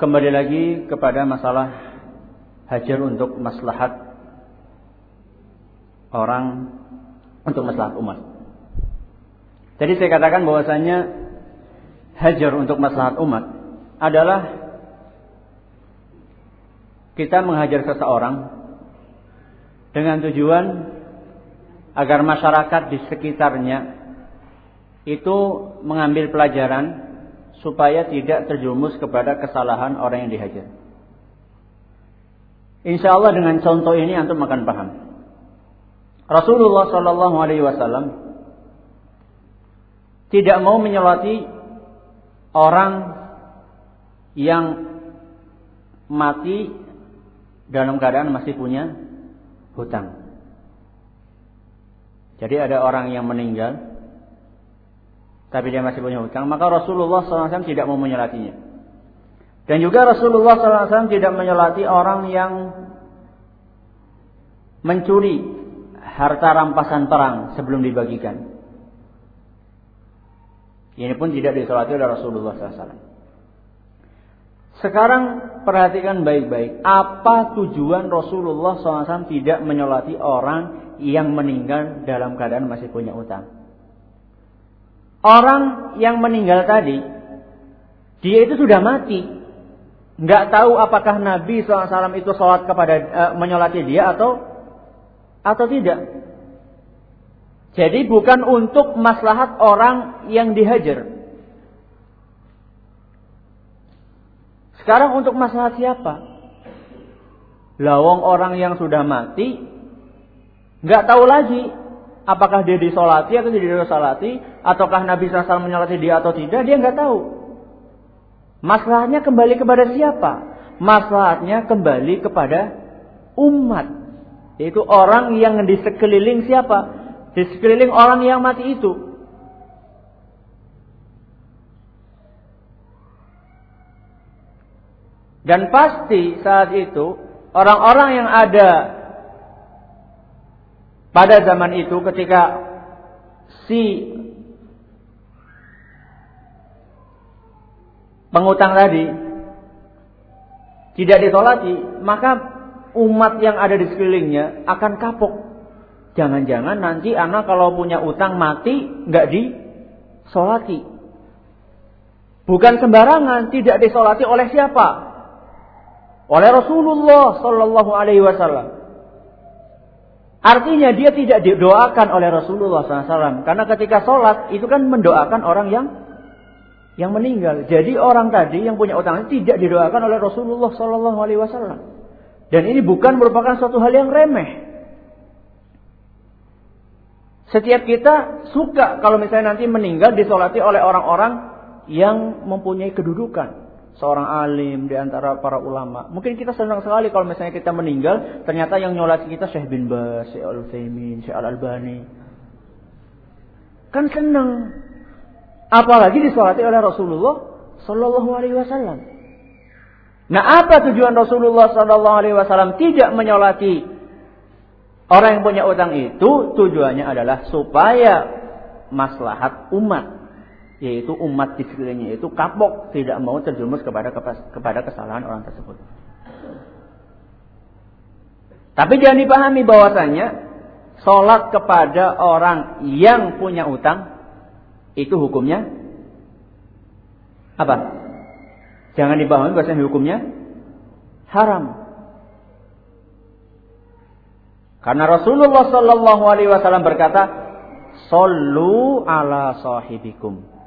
kembali lagi kepada masalah hajar untuk maslahat orang untuk maslahat umat. Jadi saya katakan bahwasanya hajar untuk maslahat umat adalah kita menghajar seseorang dengan tujuan agar masyarakat di sekitarnya itu mengambil pelajaran supaya tidak terjumus kepada kesalahan orang yang dihajar. Insya Allah dengan contoh ini antum akan paham. Rasulullah Shallallahu Alaihi Wasallam tidak mau menyolati orang yang mati dalam keadaan masih punya hutang. Jadi ada orang yang meninggal tapi dia masih punya hutang, maka Rasulullah SAW tidak mau menyolatinya. Dan juga Rasulullah SAW tidak menyolati orang yang mencuri harta rampasan perang sebelum dibagikan. Ini pun tidak disolati oleh Rasulullah SAW. Sekarang perhatikan baik-baik. Apa tujuan Rasulullah SAW tidak menyolati orang yang meninggal dalam keadaan masih punya utang? Orang yang meninggal tadi, dia itu sudah mati. Nggak tahu apakah Nabi SAW itu sholat kepada e, menyolati dia atau atau tidak. Jadi bukan untuk maslahat orang yang dihajar. Sekarang untuk maslahat siapa? Lawang orang yang sudah mati nggak tahu lagi Apakah dia disolati atau tidak disolati? Ataukah Nabi SAW menyolati dia atau tidak? Dia nggak tahu. Masalahnya kembali kepada siapa? Masalahnya kembali kepada umat. Yaitu orang yang di sekeliling siapa? Di sekeliling orang yang mati itu. Dan pasti saat itu orang-orang yang ada pada zaman itu ketika si pengutang tadi tidak disolati, maka umat yang ada di sekelilingnya akan kapok. Jangan-jangan nanti anak kalau punya utang mati nggak disolati. Bukan sembarangan, tidak disolati oleh siapa? Oleh Rasulullah Shallallahu Alaihi Wasallam. Artinya dia tidak didoakan oleh Rasulullah SAW. Karena ketika sholat itu kan mendoakan orang yang yang meninggal. Jadi orang tadi yang punya utang tidak didoakan oleh Rasulullah SAW. Dan ini bukan merupakan suatu hal yang remeh. Setiap kita suka kalau misalnya nanti meninggal disolati oleh orang-orang yang mempunyai kedudukan seorang alim di antara para ulama. Mungkin kita senang sekali kalau misalnya kita meninggal, ternyata yang nyolati kita Syekh bin Bas, Syekh Al-Utsaimin, Syekh Al-Albani. Kan senang. Apalagi disolati oleh Rasulullah Sallallahu Alaihi Wasallam. Nah, apa tujuan Rasulullah Sallallahu Alaihi Wasallam tidak menyolati orang yang punya utang itu? Tujuannya adalah supaya maslahat umat yaitu umat di sekelilingnya itu kapok tidak mau terjerumus kepada kepada kesalahan orang tersebut. Tapi jangan dipahami bahwasanya sholat kepada orang yang punya utang itu hukumnya apa? Jangan dipahami bahwasanya hukumnya haram. Karena Rasulullah Shallallahu Alaihi Wasallam berkata, "Sallu ala sahibikum."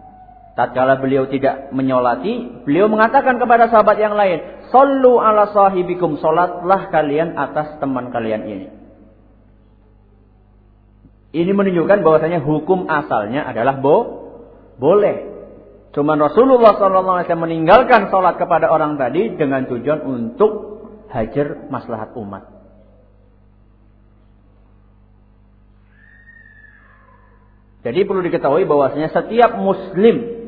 Tatkala beliau tidak menyolati, beliau mengatakan kepada sahabat yang lain, Sallu ala sahibikum, solatlah kalian atas teman kalian ini. Ini menunjukkan bahwasanya hukum asalnya adalah bo boleh. Cuman Rasulullah SAW meninggalkan sholat kepada orang tadi dengan tujuan untuk hajar maslahat umat. Jadi perlu diketahui bahwasanya setiap muslim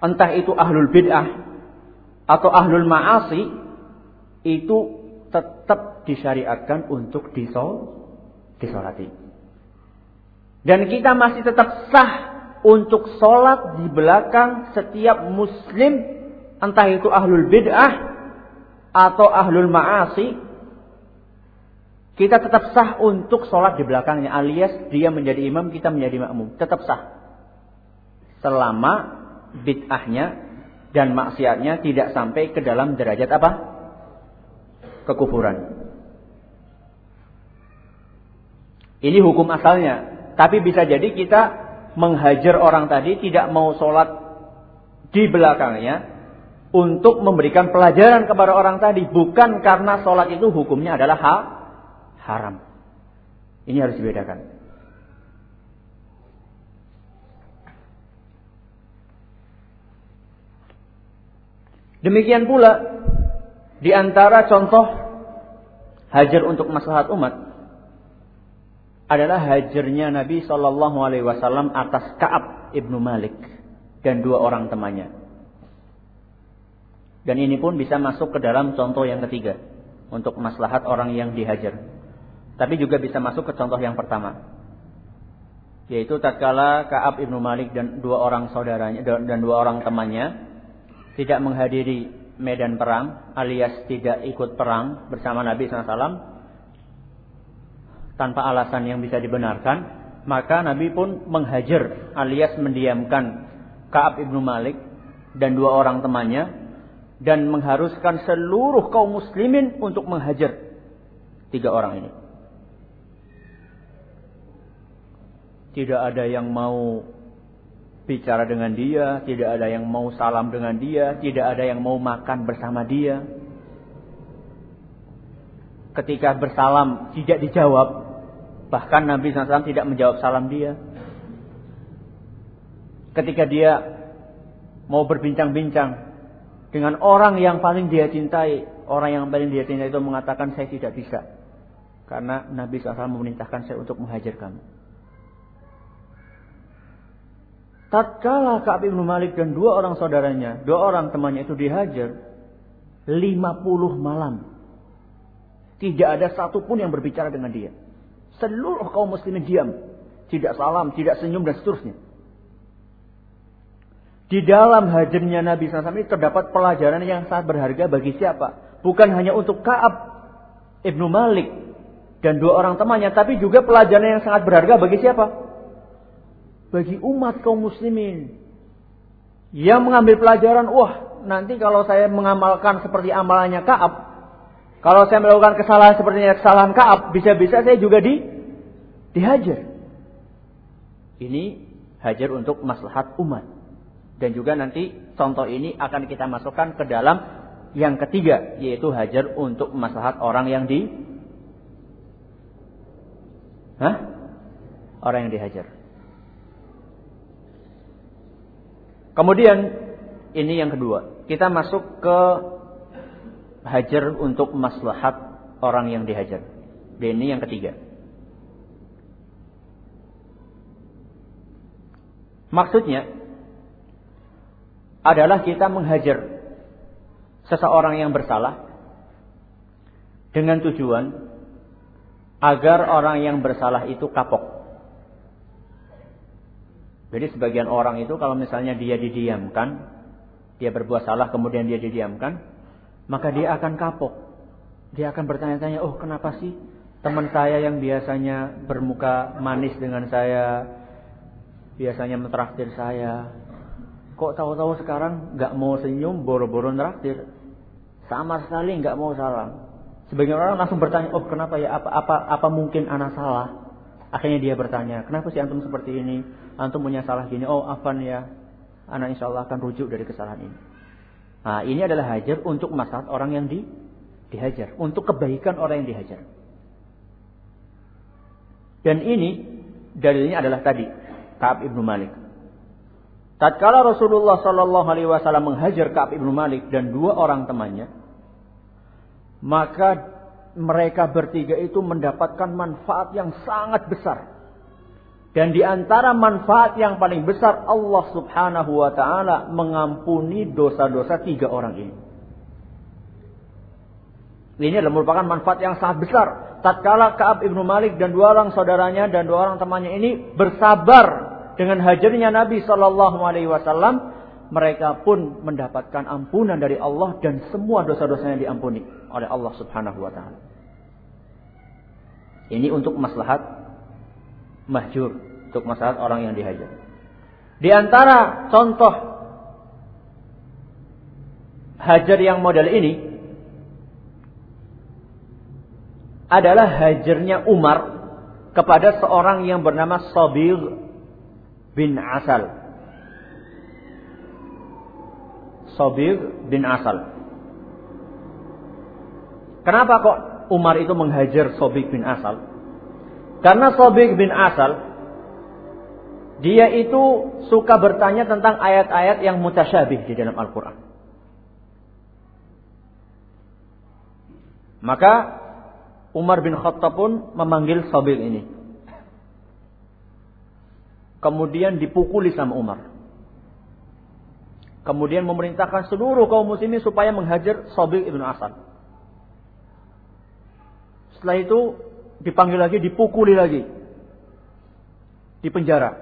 entah itu ahlul bid'ah atau ahlul ma'asi itu tetap disyariatkan untuk disol disolati. Dan kita masih tetap sah untuk sholat di belakang setiap muslim entah itu ahlul bid'ah atau ahlul ma'asi, kita tetap sah untuk sholat di belakangnya alias dia menjadi imam, kita menjadi makmum. Tetap sah. Selama bid'ahnya dan maksiatnya tidak sampai ke dalam derajat apa? Kekufuran. Ini hukum asalnya. Tapi bisa jadi kita menghajar orang tadi tidak mau sholat di belakangnya untuk memberikan pelajaran kepada orang tadi. Bukan karena sholat itu hukumnya adalah hak haram. Ini harus dibedakan. Demikian pula di antara contoh hajar untuk maslahat umat adalah hajarnya Nabi Shallallahu Alaihi Wasallam atas Kaab ibnu Malik dan dua orang temannya. Dan ini pun bisa masuk ke dalam contoh yang ketiga untuk maslahat orang yang dihajar. Tapi juga bisa masuk ke contoh yang pertama. Yaitu tatkala Ka'ab ibnu Malik dan dua orang saudaranya dan dua orang temannya tidak menghadiri medan perang alias tidak ikut perang bersama Nabi SAW tanpa alasan yang bisa dibenarkan, maka Nabi pun menghajar alias mendiamkan Ka'ab ibnu Malik dan dua orang temannya dan mengharuskan seluruh kaum muslimin untuk menghajar tiga orang ini. Tidak ada yang mau bicara dengan dia, tidak ada yang mau salam dengan dia, tidak ada yang mau makan bersama dia. Ketika bersalam tidak dijawab, bahkan Nabi SAW tidak menjawab salam dia. Ketika dia mau berbincang-bincang dengan orang yang paling dia cintai, orang yang paling dia cintai itu mengatakan saya tidak bisa. Karena Nabi SAW memerintahkan saya untuk menghajar kamu. Tatkala Ka'ab bin Malik dan dua orang saudaranya, dua orang temannya itu dihajar, 50 malam. Tidak ada satupun yang berbicara dengan dia. Seluruh kaum muslimin diam. Tidak salam, tidak senyum dan seterusnya. Di dalam hajarnya Nabi SAW ini terdapat pelajaran yang sangat berharga bagi siapa? Bukan hanya untuk Ka'ab Ibnu Malik dan dua orang temannya, tapi juga pelajaran yang sangat berharga bagi siapa? Bagi umat kaum muslimin yang mengambil pelajaran, wah nanti kalau saya mengamalkan seperti amalannya Kaab, kalau saya melakukan kesalahan seperti kesalahan Kaab, bisa-bisa saya juga di dihajar. Ini hajar untuk maslahat umat. Dan juga nanti contoh ini akan kita masukkan ke dalam yang ketiga, yaitu hajar untuk maslahat orang yang di Hah? Orang yang dihajar. Kemudian ini yang kedua, kita masuk ke hajar untuk maslahat orang yang dihajar. Dan ini yang ketiga. Maksudnya adalah kita menghajar seseorang yang bersalah dengan tujuan agar orang yang bersalah itu kapok. Jadi sebagian orang itu kalau misalnya dia didiamkan, dia berbuat salah kemudian dia didiamkan, maka dia akan kapok. Dia akan bertanya-tanya, oh kenapa sih teman saya yang biasanya bermuka manis dengan saya, biasanya mentraktir saya, kok tahu-tahu sekarang nggak mau senyum, boro-boro traktir, sama sekali nggak mau salam. Sebagian orang langsung bertanya, oh kenapa ya, apa apa apa mungkin anak salah? Akhirnya dia bertanya, kenapa sih antum seperti ini? Antum punya salah gini, oh afan ya. Anak insya Allah akan rujuk dari kesalahan ini. Nah ini adalah hajar untuk masalah orang yang di, dihajar. Untuk kebaikan orang yang dihajar. Dan ini dalilnya adalah tadi. Ka'ab ibnu Malik. Tatkala Rasulullah Shallallahu Alaihi Wasallam menghajar Ka'ab ibnu Malik dan dua orang temannya, maka mereka bertiga itu mendapatkan manfaat yang sangat besar. Dan di antara manfaat yang paling besar Allah Subhanahu wa taala mengampuni dosa-dosa tiga orang ini. Ini adalah merupakan manfaat yang sangat besar. Tatkala Ka'ab ibnu Malik dan dua orang saudaranya dan dua orang temannya ini bersabar dengan hajarnya Nabi Shallallahu Alaihi Wasallam, mereka pun mendapatkan ampunan dari Allah dan semua dosa-dosanya diampuni oleh Allah Subhanahu wa taala. Ini untuk maslahat mahjur, untuk maslahat orang yang dihajar. Di antara contoh hajar yang model ini adalah hajarnya Umar kepada seorang yang bernama Sabir bin Asal. Sabir bin Asal. Kenapa kok Umar itu menghajar Sabir bin Asal? Karena Sabir bin Asal dia itu suka bertanya tentang ayat-ayat yang mutasyabih di dalam Al-Quran. Maka Umar bin Khattab pun memanggil Sabir ini. Kemudian dipukuli sama Umar. Kemudian memerintahkan seluruh kaum muslimin supaya menghajar Sabir ibn Asad. Setelah itu dipanggil lagi, dipukuli lagi. Di penjara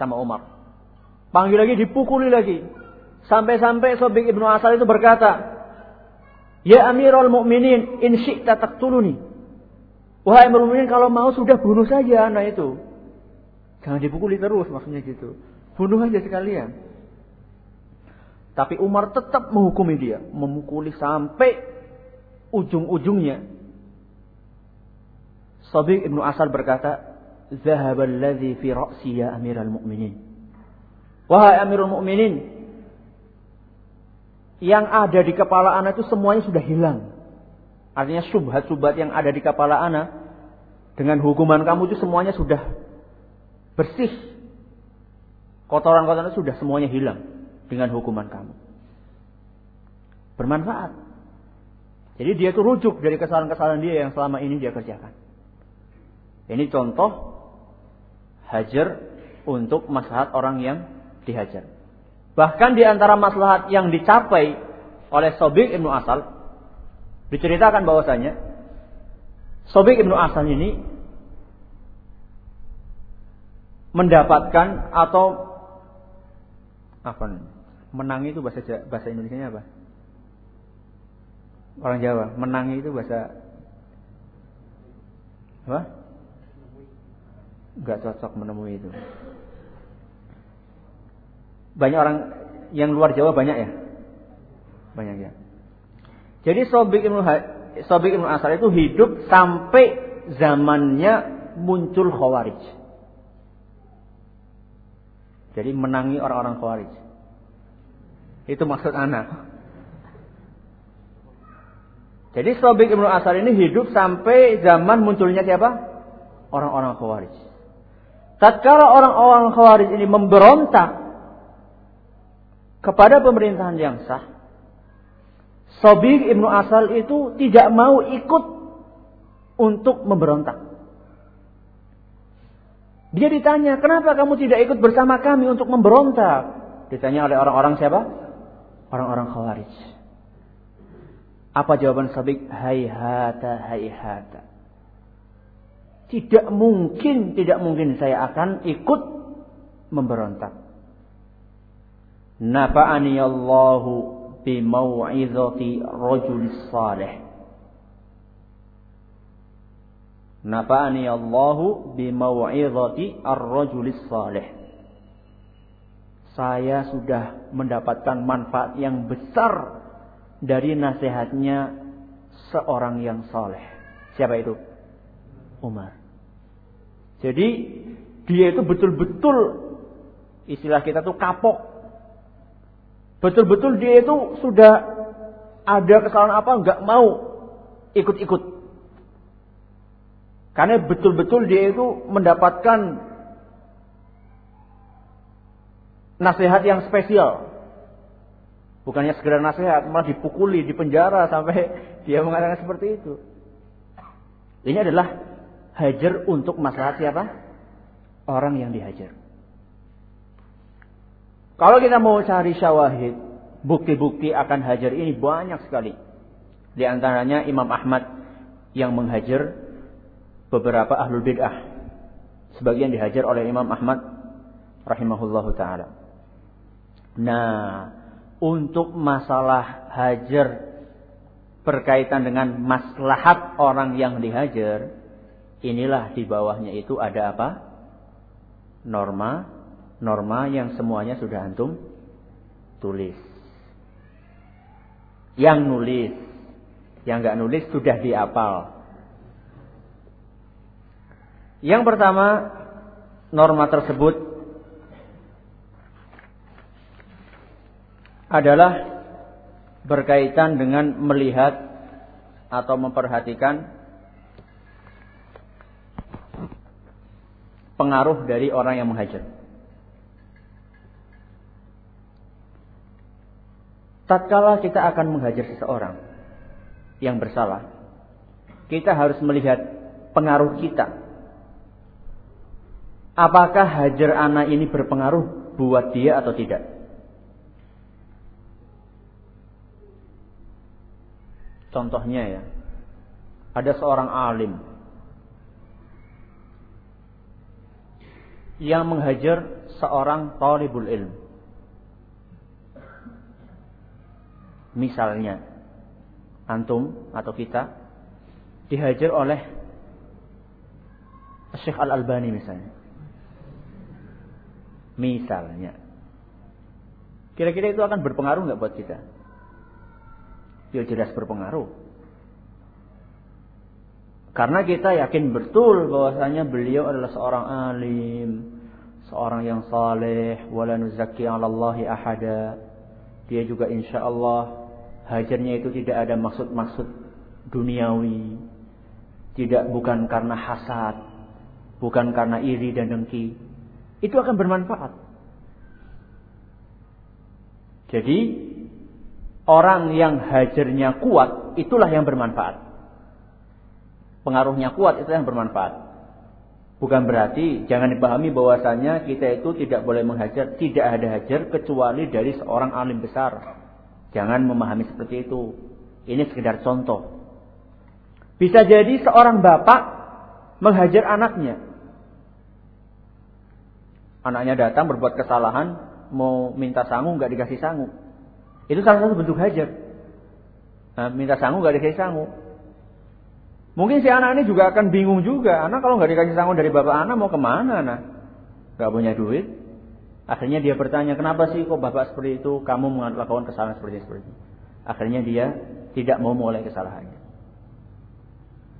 sama Umar. Panggil lagi, dipukuli lagi. Sampai-sampai Sabir ibn Asad itu berkata, Ya Amirul Mukminin, in syi'ta taqtuluni. Wahai Mukminin kalau mau sudah bunuh saja anak itu. Jangan dipukuli terus maksudnya gitu. Bunuh aja sekalian. Tapi Umar tetap menghukumi dia, memukuli sampai ujung-ujungnya. Sabiq Ibnu Asal berkata, "Zahaba alladhi fi ra'si ya Amirul Mukminin." Wahai Amirul Mukminin, yang ada di kepala anak itu semuanya sudah hilang. Artinya subhat-subhat yang ada di kepala anak dengan hukuman kamu itu semuanya sudah bersih. Kotoran-kotoran sudah semuanya hilang dengan hukuman kamu. Bermanfaat. Jadi dia itu rujuk dari kesalahan-kesalahan dia yang selama ini dia kerjakan. Ini contoh hajar untuk maslahat orang yang dihajar. Bahkan di antara maslahat yang dicapai oleh Sobik Ibnu Asal Diceritakan bahwasanya Sobik Ibnu Asal ini mendapatkan atau apa menang itu bahasa bahasa Indonesia apa? Orang Jawa, menang itu bahasa apa? Enggak cocok menemui itu. Banyak orang yang luar Jawa banyak ya? Banyak ya. Jadi Sobik Ibnu Sobik Asar itu hidup sampai zamannya muncul Khawarij. Jadi menangi orang-orang Khawarij. Itu maksud anak. Jadi Sobik Ibnu Asar ini hidup sampai zaman munculnya siapa? Orang-orang Khawarij. Tatkala orang-orang Khawarij ini memberontak kepada pemerintahan yang sah, Sobir Ibnu Asal itu tidak mau ikut untuk memberontak. Dia ditanya, kenapa kamu tidak ikut bersama kami untuk memberontak? Ditanya oleh orang-orang siapa? Orang-orang Khawarij. Apa jawaban Sabik? Hayhata, hayhata. Tidak mungkin, tidak mungkin saya akan ikut memberontak. Nafa'ani Allahu bimau'izati rajul salih. Nafa'ani Allahu bimau'izati ar-rajul salih. Saya sudah mendapatkan manfaat yang besar dari nasihatnya seorang yang saleh. Siapa itu? Umar. Jadi dia itu betul-betul istilah kita tuh kapok Betul-betul dia itu sudah ada kesalahan apa nggak mau ikut-ikut. Karena betul-betul dia itu mendapatkan nasihat yang spesial. Bukannya sekedar nasihat, malah dipukuli, dipenjara sampai dia mengatakan seperti itu. Ini adalah hajar untuk masalah siapa? Orang yang dihajar. Kalau kita mau cari syawahid, bukti-bukti akan hajar ini banyak sekali. Di antaranya Imam Ahmad yang menghajar beberapa ahlul bid'ah. Sebagian dihajar oleh Imam Ahmad rahimahullahu taala. Nah, untuk masalah hajar berkaitan dengan maslahat orang yang dihajar, inilah di bawahnya itu ada apa? Norma, norma yang semuanya sudah antum tulis. Yang nulis, yang nggak nulis sudah diapal. Yang pertama, norma tersebut adalah berkaitan dengan melihat atau memperhatikan pengaruh dari orang yang menghajar. Tatkala kita akan menghajar seseorang yang bersalah, kita harus melihat pengaruh kita Apakah hajar anak ini berpengaruh buat dia atau tidak? Contohnya ya, ada seorang alim yang menghajar seorang talibul ilm. Misalnya, antum atau kita dihajar oleh Syekh Al-Albani misalnya. Misalnya. Kira-kira itu akan berpengaruh nggak buat kita? Ya jelas berpengaruh. Karena kita yakin betul bahwasanya beliau adalah seorang alim, seorang yang saleh, wala nuzakki 'alallahi ahada. Dia juga insya Allah hajarnya itu tidak ada maksud-maksud duniawi. Tidak bukan karena hasad, bukan karena iri dan dengki, itu akan bermanfaat. Jadi orang yang hajarnya kuat itulah yang bermanfaat. Pengaruhnya kuat itu yang bermanfaat. Bukan berarti jangan dipahami bahwasanya kita itu tidak boleh menghajar, tidak ada hajar kecuali dari seorang alim besar. Jangan memahami seperti itu. Ini sekedar contoh. Bisa jadi seorang bapak menghajar anaknya. Anaknya datang berbuat kesalahan, mau minta sangu nggak dikasih sangu. Itu salah satu bentuk hajar. Nah, minta sangu nggak dikasih sangu. Mungkin si anak ini juga akan bingung juga. Anak kalau nggak dikasih sangu dari bapak anak mau ke mana anak? Gak punya duit. Akhirnya dia bertanya, kenapa sih kok bapak seperti itu? Kamu melakukan kesalahan seperti seperti itu. Akhirnya dia tidak mau mulai kesalahannya.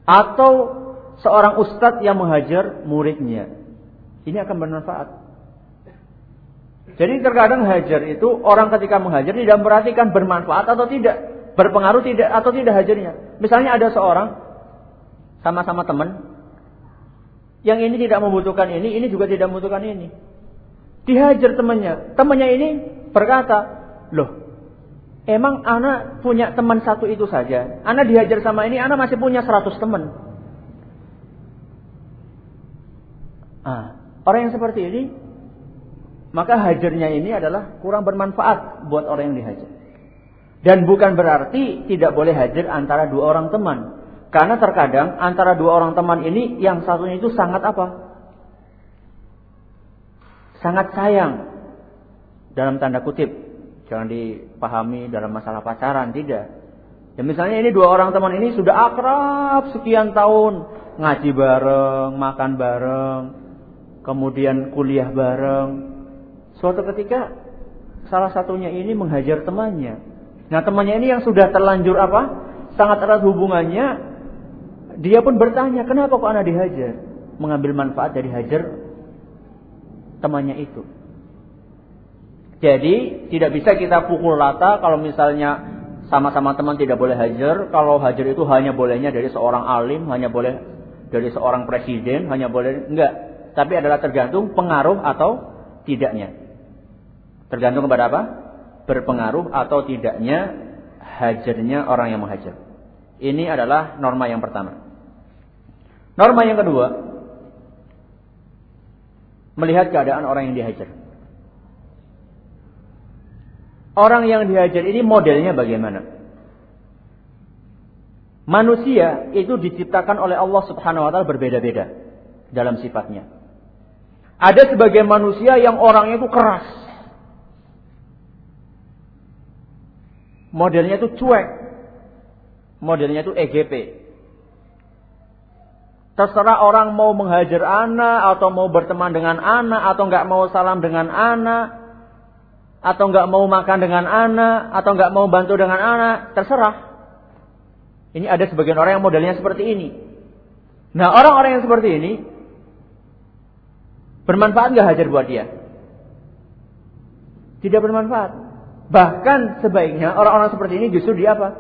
Atau seorang ustadz yang menghajar muridnya. Ini akan bermanfaat. Jadi terkadang hajar itu orang ketika menghajar tidak memperhatikan bermanfaat atau tidak, berpengaruh tidak atau tidak hajarnya. Misalnya ada seorang sama-sama teman yang ini tidak membutuhkan ini, ini juga tidak membutuhkan ini. Dihajar temannya. Temannya ini berkata, "Loh, emang anak punya teman satu itu saja. Anak dihajar sama ini, anak masih punya 100 teman." Ah, orang yang seperti ini maka hajarnya ini adalah kurang bermanfaat buat orang yang dihajar. Dan bukan berarti tidak boleh hajar antara dua orang teman. Karena terkadang antara dua orang teman ini yang satunya itu sangat apa? Sangat sayang. Dalam tanda kutip. Jangan dipahami dalam masalah pacaran, tidak. Ya misalnya ini dua orang teman ini sudah akrab sekian tahun. Ngaji bareng, makan bareng. Kemudian kuliah bareng Suatu ketika salah satunya ini menghajar temannya. Nah temannya ini yang sudah terlanjur apa? Sangat erat hubungannya. Dia pun bertanya, kenapa kok anak dihajar? Mengambil manfaat dari hajar temannya itu. Jadi tidak bisa kita pukul rata kalau misalnya sama-sama teman tidak boleh hajar. Kalau hajar itu hanya bolehnya dari seorang alim, hanya boleh dari seorang presiden, hanya boleh enggak. Tapi adalah tergantung pengaruh atau tidaknya. Tergantung kepada apa? Berpengaruh atau tidaknya hajarnya orang yang menghajar. Ini adalah norma yang pertama. Norma yang kedua, melihat keadaan orang yang dihajar. Orang yang dihajar ini modelnya bagaimana? Manusia itu diciptakan oleh Allah Subhanahu wa taala berbeda-beda dalam sifatnya. Ada sebagian manusia yang orangnya itu keras, Modelnya itu cuek. Modelnya itu EGP. Terserah orang mau menghajar anak atau mau berteman dengan anak atau nggak mau salam dengan anak atau nggak mau makan dengan anak atau nggak mau bantu dengan anak, terserah. Ini ada sebagian orang yang modelnya seperti ini. Nah orang-orang yang seperti ini bermanfaat nggak hajar buat dia? Tidak bermanfaat. Bahkan sebaiknya orang-orang seperti ini justru di apa?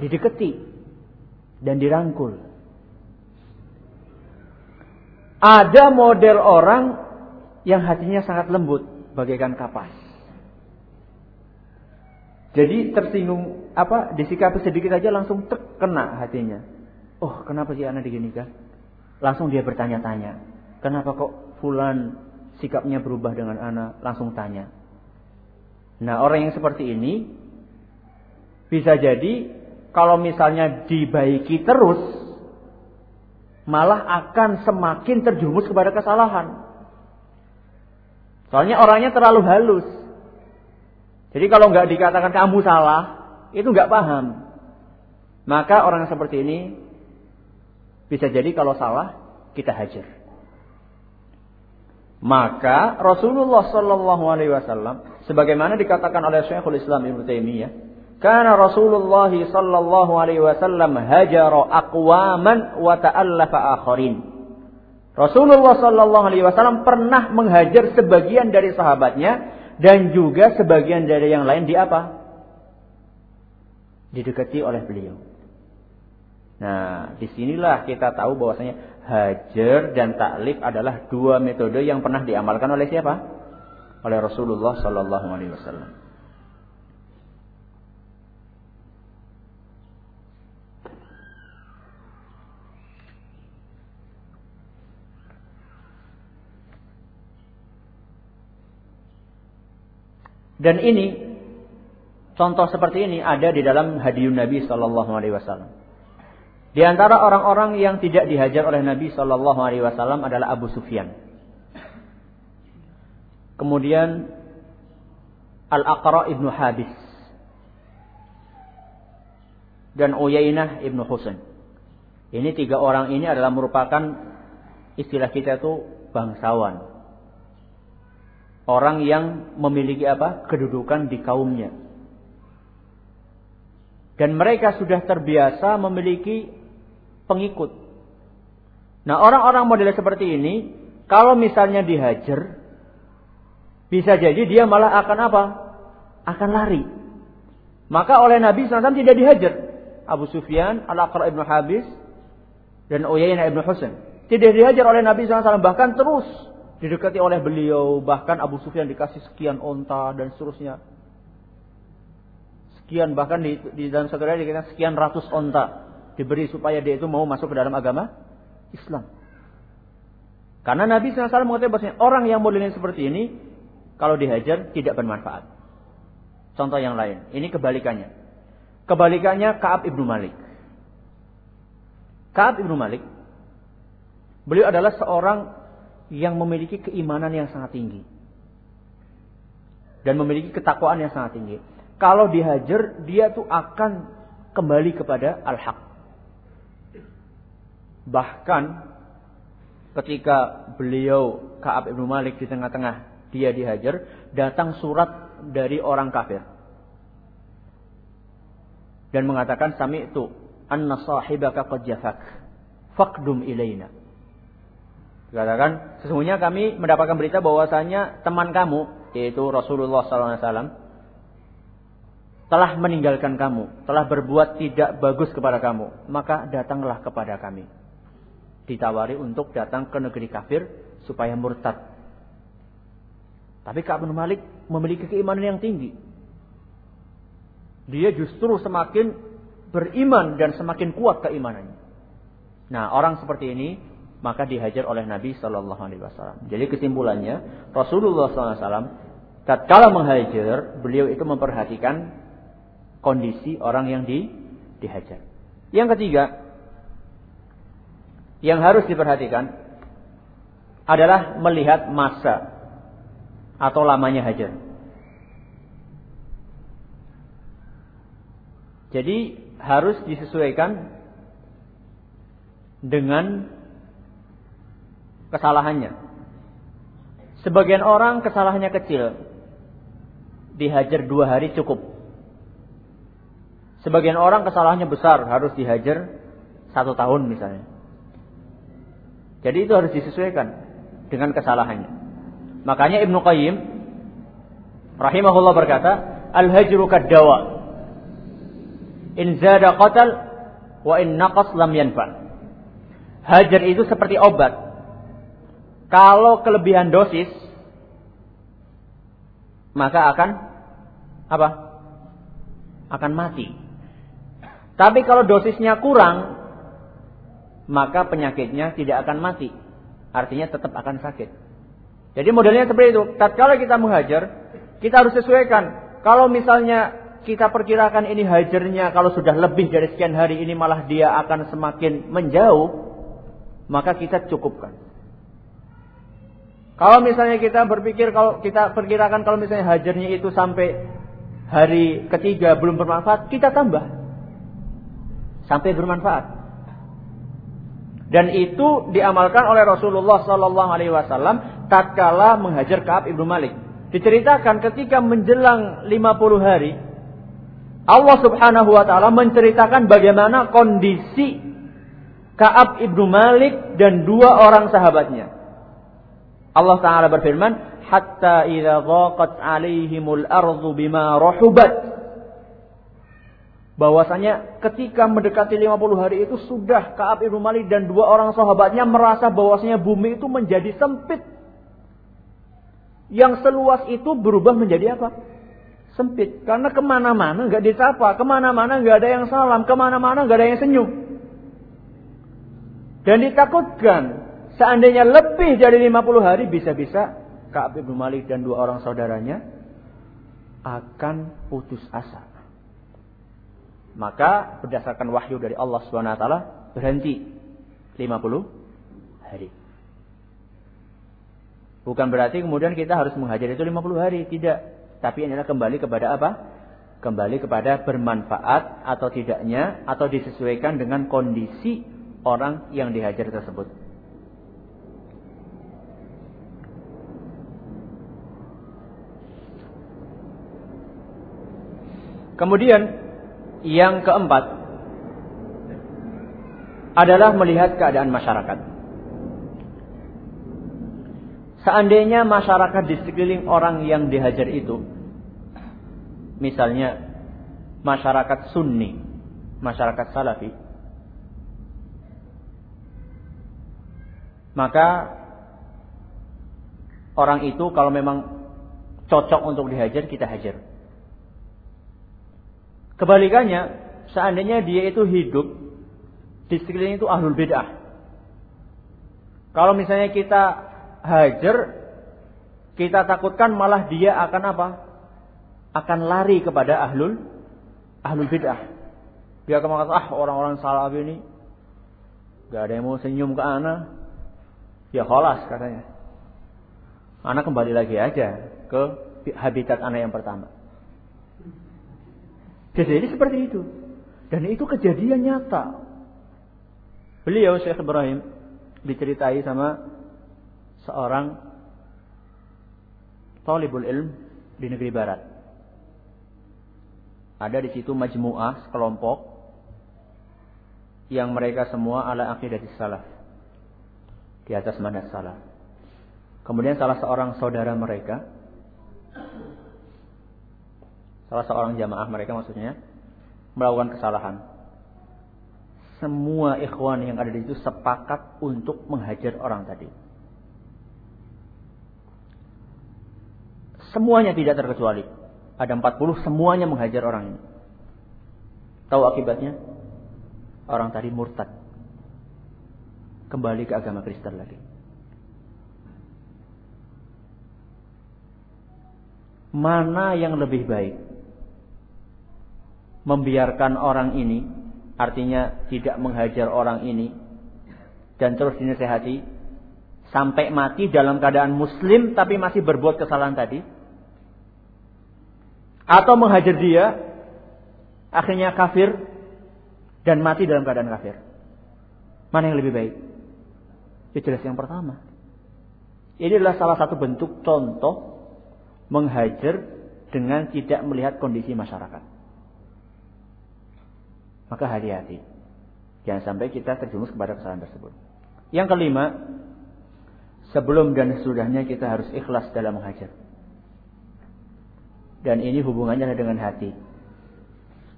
Dideketi dan dirangkul. Ada model orang yang hatinya sangat lembut bagaikan kapas. Jadi tersinggung apa disikapi sedikit aja langsung terkena hatinya. Oh, kenapa sih anak diginikan? Langsung dia bertanya-tanya. Kenapa kok fulan sikapnya berubah dengan anak? Langsung tanya. Nah, orang yang seperti ini bisa jadi kalau misalnya dibaiki terus malah akan semakin terjumus kepada kesalahan. Soalnya orangnya terlalu halus. Jadi kalau nggak dikatakan kamu salah, itu nggak paham. Maka orang seperti ini bisa jadi kalau salah kita hajar. Maka Rasulullah Shallallahu Alaihi Wasallam, sebagaimana dikatakan oleh Syekhul Islam Ibnu Taimiyah, karena Rasulullah Shallallahu Alaihi Wasallam hajaro aqwaman wa ta'allafa akharin. Rasulullah Shallallahu Alaihi Wasallam pernah menghajar sebagian dari sahabatnya dan juga sebagian dari yang lain di apa? Didekati oleh beliau. Nah, di sinilah kita tahu bahwasanya hajar dan taklif adalah dua metode yang pernah diamalkan oleh siapa? Oleh Rasulullah Sallallahu Alaihi Wasallam. Dan ini contoh seperti ini ada di dalam hadiyun Nabi Sallallahu Alaihi Wasallam. Di antara orang-orang yang tidak dihajar oleh Nabi Shallallahu Alaihi Wasallam adalah Abu Sufyan. Kemudian Al-Aqra ibnu Habis dan Uyainah ibnu Husain. Ini tiga orang ini adalah merupakan istilah kita itu bangsawan. Orang yang memiliki apa? Kedudukan di kaumnya. Dan mereka sudah terbiasa memiliki pengikut. Nah orang-orang model seperti ini, kalau misalnya dihajar, bisa jadi dia malah akan apa? Akan lari. Maka oleh Nabi SAW tidak dihajar. Abu Sufyan, Al-Aqra ibn Habis, dan Uyainah ibn Husain. Tidak dihajar oleh Nabi SAW. Bahkan terus didekati oleh beliau. Bahkan Abu Sufyan dikasih sekian onta dan seterusnya. Sekian bahkan di, di dalam satu hari dikatakan sekian ratus onta diberi supaya dia itu mau masuk ke dalam agama Islam. Karena Nabi SAW mengatakan bahwa orang yang modelnya seperti ini, kalau dihajar tidak bermanfaat. Contoh yang lain, ini kebalikannya. Kebalikannya Kaab ibnu Malik. Kaab ibnu Malik, beliau adalah seorang yang memiliki keimanan yang sangat tinggi. Dan memiliki ketakwaan yang sangat tinggi. Kalau dihajar, dia tuh akan kembali kepada al-haq. Bahkan ketika beliau Ka'ab ibnu Malik di tengah-tengah dia dihajar, datang surat dari orang kafir. Dan mengatakan sami itu anna sahibaka qad jafak faqdum ilaina. Dikatakan sesungguhnya kami mendapatkan berita bahwasanya teman kamu yaitu Rasulullah SAW telah meninggalkan kamu, telah berbuat tidak bagus kepada kamu, maka datanglah kepada kami ditawari untuk datang ke negeri kafir supaya murtad. Tapi Ka'ab Malik memiliki keimanan yang tinggi. Dia justru semakin beriman dan semakin kuat keimanannya. Nah, orang seperti ini maka dihajar oleh Nabi Shallallahu Alaihi Wasallam. Jadi kesimpulannya Rasulullah SAW tatkala menghajar, beliau itu memperhatikan kondisi orang yang di, dihajar. Yang ketiga, yang harus diperhatikan adalah melihat masa atau lamanya hajar. Jadi harus disesuaikan dengan kesalahannya. Sebagian orang kesalahannya kecil, dihajar dua hari cukup. Sebagian orang kesalahannya besar, harus dihajar satu tahun misalnya. Jadi itu harus disesuaikan dengan kesalahannya. Makanya Ibnu Qayyim rahimahullah berkata, "Al-hajru kaddawa. In zada qatal wa in naqas lam yanfa." Hajar itu seperti obat. Kalau kelebihan dosis maka akan apa? Akan mati. Tapi kalau dosisnya kurang, maka penyakitnya tidak akan mati. Artinya tetap akan sakit. Jadi modelnya seperti itu. Tatkala kita menghajar, kita harus sesuaikan. Kalau misalnya kita perkirakan ini hajarnya kalau sudah lebih dari sekian hari ini malah dia akan semakin menjauh, maka kita cukupkan. Kalau misalnya kita berpikir kalau kita perkirakan kalau misalnya hajarnya itu sampai hari ketiga belum bermanfaat, kita tambah sampai bermanfaat. Dan itu diamalkan oleh Rasulullah Sallallahu Alaihi Wasallam tatkala menghajar Kaab ibnu Malik. Diceritakan ketika menjelang 50 hari, Allah Subhanahu Wa Taala menceritakan bagaimana kondisi Kaab ibnu Malik dan dua orang sahabatnya. Allah Taala berfirman, "Hatta idza dhaqat 'alaihimul ardu bima rahubat." bahwasanya ketika mendekati 50 hari itu sudah Ka'ab ibnu Malik dan dua orang sahabatnya merasa bahwasanya bumi itu menjadi sempit. Yang seluas itu berubah menjadi apa? Sempit. Karena ke mana-mana nggak disapa, ke mana-mana nggak ada yang salam, ke mana-mana nggak ada yang senyum. Dan ditakutkan seandainya lebih dari 50 hari bisa-bisa Ka'ab ibnu Malik dan dua orang saudaranya akan putus asa. Maka berdasarkan wahyu dari Allah SWT berhenti 50 hari. Bukan berarti kemudian kita harus menghajar itu 50 hari, tidak. Tapi ini adalah kembali kepada apa? Kembali kepada bermanfaat atau tidaknya atau disesuaikan dengan kondisi orang yang dihajar tersebut. Kemudian yang keempat adalah melihat keadaan masyarakat. Seandainya masyarakat di sekeliling orang yang dihajar itu, misalnya masyarakat Sunni, masyarakat Salafi, maka orang itu kalau memang cocok untuk dihajar, kita hajar. Kebalikannya, seandainya dia itu hidup di sekeliling itu ahlul bid'ah. Kalau misalnya kita hajar, kita takutkan malah dia akan apa? Akan lari kepada ahlul ahlul bid'ah. Dia akan mengatakan, ah orang-orang salah ini gak ada yang mau senyum ke anak. Ya kholas katanya. Anak kembali lagi aja ke habitat anak yang pertama. Jadi seperti itu. Dan itu kejadian nyata. Beliau Syekh Ibrahim diceritai sama seorang talibul ilm di negeri barat. Ada di situ majmuah sekelompok yang mereka semua ala aqidah salaf. Di atas manhaj salaf. Kemudian salah seorang saudara mereka salah seorang jamaah mereka maksudnya melakukan kesalahan. Semua ikhwan yang ada di situ sepakat untuk menghajar orang tadi. Semuanya tidak terkecuali. Ada 40 semuanya menghajar orang ini. Tahu akibatnya? Orang tadi murtad. Kembali ke agama Kristen lagi. Mana yang lebih baik? Membiarkan orang ini, artinya tidak menghajar orang ini, dan terus dinasehati, sampai mati dalam keadaan muslim tapi masih berbuat kesalahan tadi, atau menghajar dia, akhirnya kafir dan mati dalam keadaan kafir. Mana yang lebih baik? Ya jelas yang pertama. Ini adalah salah satu bentuk contoh menghajar dengan tidak melihat kondisi masyarakat. Maka hati-hati. Jangan sampai kita terjerumus kepada kesalahan tersebut. Yang kelima, sebelum dan sesudahnya kita harus ikhlas dalam menghajar. Dan ini hubungannya dengan hati.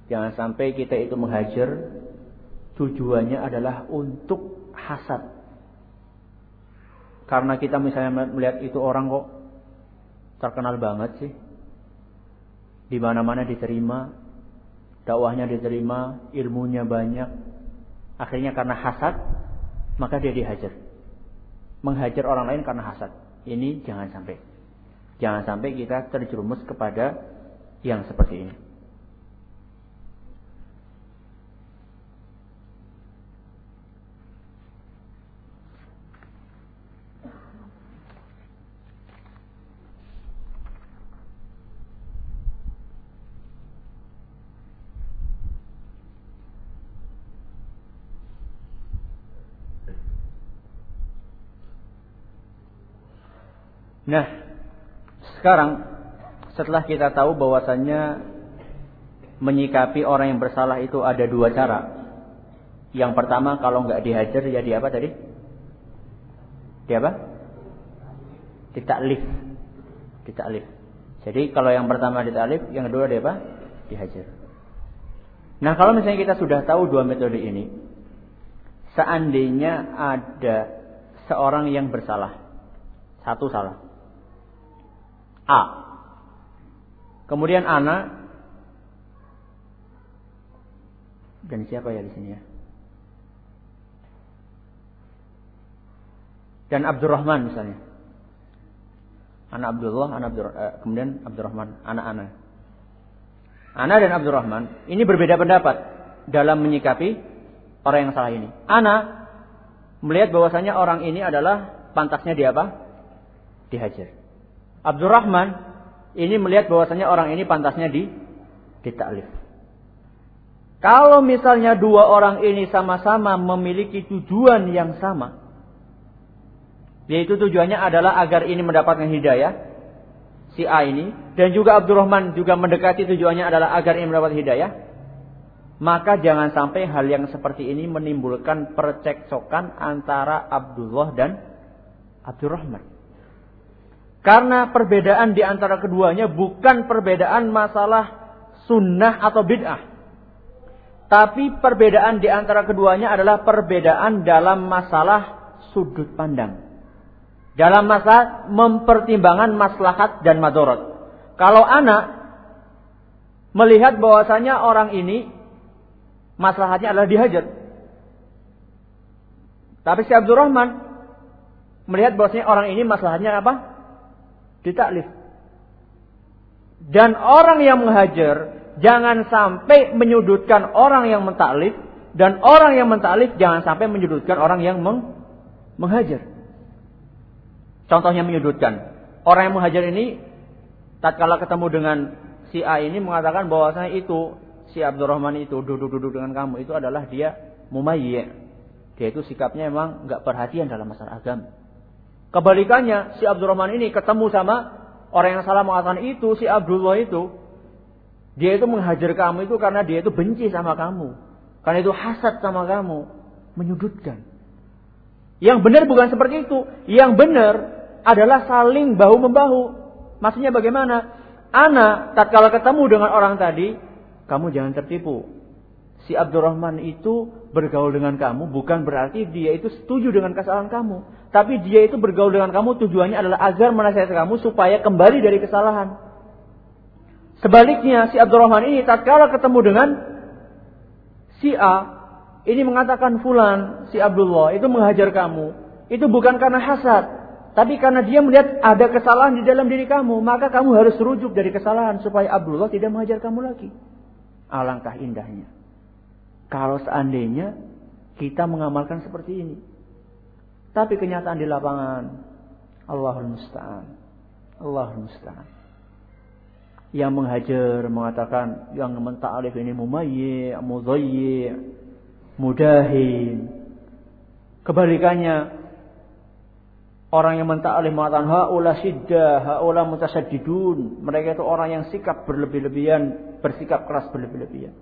Jangan sampai kita itu menghajar tujuannya adalah untuk hasad. Karena kita misalnya melihat itu orang kok terkenal banget sih. Di mana-mana diterima, dakwahnya diterima, ilmunya banyak. Akhirnya karena hasad, maka dia dihajar. Menghajar orang lain karena hasad. Ini jangan sampai. Jangan sampai kita terjerumus kepada yang seperti ini. Nah, sekarang setelah kita tahu bahwasannya menyikapi orang yang bersalah itu ada dua cara. Yang pertama kalau nggak dihajar ya apa tadi? Di apa? Ditaklif. Ditaklif. Jadi kalau yang pertama ditaklif, yang kedua di apa? Dihajar. Nah kalau misalnya kita sudah tahu dua metode ini, seandainya ada seorang yang bersalah, satu salah, A. Kemudian Ana dan siapa ya di sini ya? Dan Abdurrahman misalnya. Anak Abdullah, anak Abdur, eh, kemudian Abdurrahman, anak Ana. Ana dan Abdurrahman ini berbeda pendapat dalam menyikapi orang yang salah ini. Ana melihat bahwasanya orang ini adalah pantasnya di apa? Dihajar. Abdurrahman ini melihat bahwasanya orang ini pantasnya di ditaklif. Kalau misalnya dua orang ini sama-sama memiliki tujuan yang sama, yaitu tujuannya adalah agar ini mendapatkan hidayah, si A ini, dan juga Abdurrahman juga mendekati tujuannya adalah agar ini mendapat hidayah, maka jangan sampai hal yang seperti ini menimbulkan percekcokan antara Abdullah dan Abdurrahman. Karena perbedaan di antara keduanya bukan perbedaan masalah sunnah atau bid'ah. Tapi perbedaan di antara keduanya adalah perbedaan dalam masalah sudut pandang. Dalam masalah mempertimbangkan maslahat dan madorot. Kalau anak melihat bahwasanya orang ini maslahatnya adalah dihajar. Tapi si Abdurrahman melihat bahwasanya orang ini maslahatnya apa? Ditaklif. Dan orang yang menghajar jangan sampai menyudutkan orang yang mentaklif dan orang yang mentaklif jangan sampai menyudutkan orang yang meng menghajar. Contohnya menyudutkan. Orang yang menghajar ini tatkala ketemu dengan si A ini mengatakan bahwasanya itu si Abdurrahman itu duduk-duduk dengan kamu itu adalah dia mumayyi. Dia itu sikapnya memang nggak perhatian dalam masalah agama. Kebalikannya, si Abdurrahman ini ketemu sama orang yang salah mengatakan itu, si Abdullah itu. Dia itu menghajar kamu itu karena dia itu benci sama kamu. Karena itu hasad sama kamu. Menyudutkan. Yang benar bukan seperti itu. Yang benar adalah saling bahu-membahu. Maksudnya bagaimana? Ana, tatkala ketemu dengan orang tadi, kamu jangan tertipu. Si Abdurrahman itu bergaul dengan kamu bukan berarti dia itu setuju dengan kesalahan kamu. Tapi dia itu bergaul dengan kamu tujuannya adalah agar menasihati kamu supaya kembali dari kesalahan. Sebaliknya si Abdurrahman ini tatkala ketemu dengan si A ini mengatakan fulan si Abdullah itu menghajar kamu. Itu bukan karena hasad, tapi karena dia melihat ada kesalahan di dalam diri kamu, maka kamu harus rujuk dari kesalahan supaya Abdullah tidak menghajar kamu lagi. Alangkah indahnya. Kalau seandainya kita mengamalkan seperti ini. Tapi kenyataan di lapangan Allahul musta'an. Allahul musta'an. Yang menghajar mengatakan yang menta'alif ini mumayyi, mudayyi, mudahin. Kebalikannya orang yang menta'alif mengatakan haula syiddah, haula mutasaddidun. Mereka itu orang yang sikap berlebih-lebihan, bersikap keras berlebih-lebihan.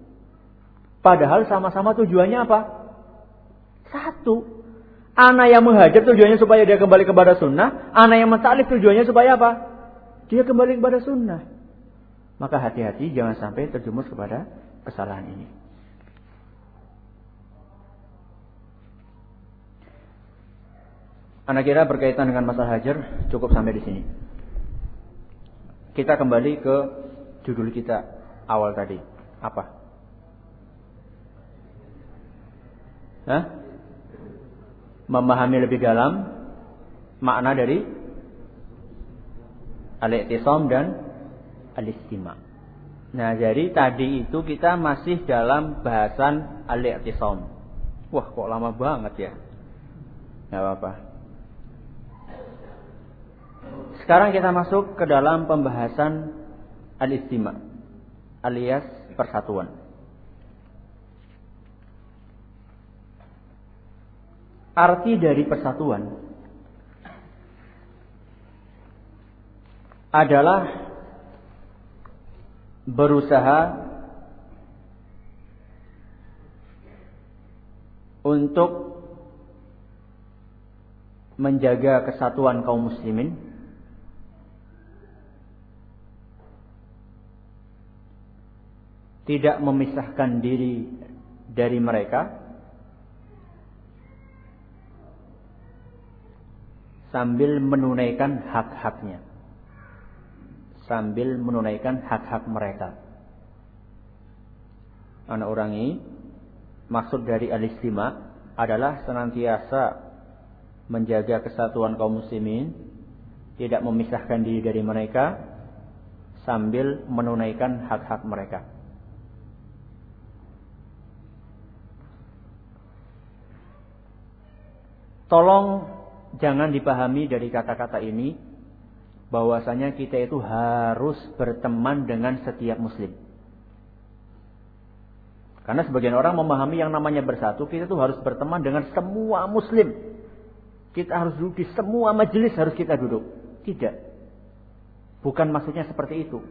Padahal sama-sama tujuannya apa? Satu. Anak yang menghajar tujuannya supaya dia kembali kepada sunnah. Anak yang menta'alif tujuannya supaya apa? Dia kembali kepada sunnah. Maka hati-hati jangan sampai terjumus kepada kesalahan ini. Anak kira berkaitan dengan masalah hajar cukup sampai di sini. Kita kembali ke judul kita awal tadi. Apa? Hah? Memahami lebih dalam makna dari al-i'tisam dan al-istima. Nah, jadi tadi itu kita masih dalam bahasan al-i'tisam. Wah, kok lama banget ya? Gak apa-apa. Sekarang kita masuk ke dalam pembahasan al-istima alias persatuan. Arti dari persatuan adalah berusaha untuk menjaga kesatuan kaum muslimin. Tidak memisahkan diri dari mereka sambil menunaikan hak-haknya sambil menunaikan hak-hak mereka. Anak orang ini maksud dari alistima adalah senantiasa menjaga kesatuan kaum muslimin, tidak memisahkan diri dari mereka sambil menunaikan hak-hak mereka. Tolong jangan dipahami dari kata-kata ini bahwasanya kita itu harus berteman dengan setiap muslim. Karena sebagian orang memahami yang namanya bersatu, kita itu harus berteman dengan semua muslim. Kita harus duduk di semua majelis harus kita duduk. Tidak. Bukan maksudnya seperti itu.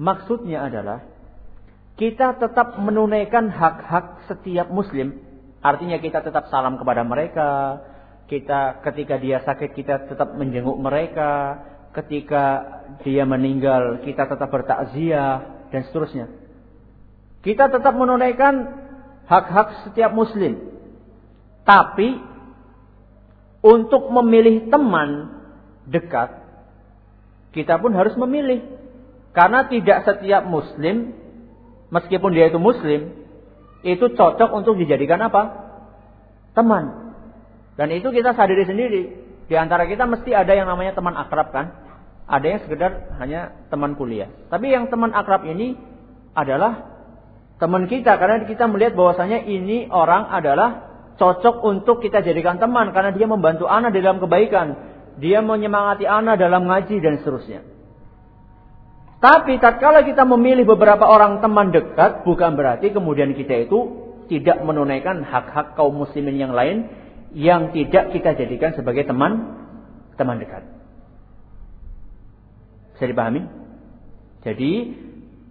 Maksudnya adalah kita tetap menunaikan hak-hak setiap muslim. Artinya kita tetap salam kepada mereka, kita ketika dia sakit kita tetap menjenguk mereka, ketika dia meninggal kita tetap bertakziah dan seterusnya. Kita tetap menunaikan hak-hak setiap muslim. Tapi untuk memilih teman dekat kita pun harus memilih. Karena tidak setiap muslim meskipun dia itu muslim itu cocok untuk dijadikan apa? Teman. Dan itu kita sadari sendiri. Di antara kita mesti ada yang namanya teman akrab kan? Ada yang sekedar hanya teman kuliah. Tapi yang teman akrab ini adalah teman kita karena kita melihat bahwasanya ini orang adalah cocok untuk kita jadikan teman karena dia membantu anak dalam kebaikan, dia menyemangati anak dalam ngaji dan seterusnya. Tapi tatkala kita memilih beberapa orang teman dekat bukan berarti kemudian kita itu tidak menunaikan hak-hak kaum muslimin yang lain yang tidak kita jadikan sebagai teman teman dekat. Bisa dipahami? Jadi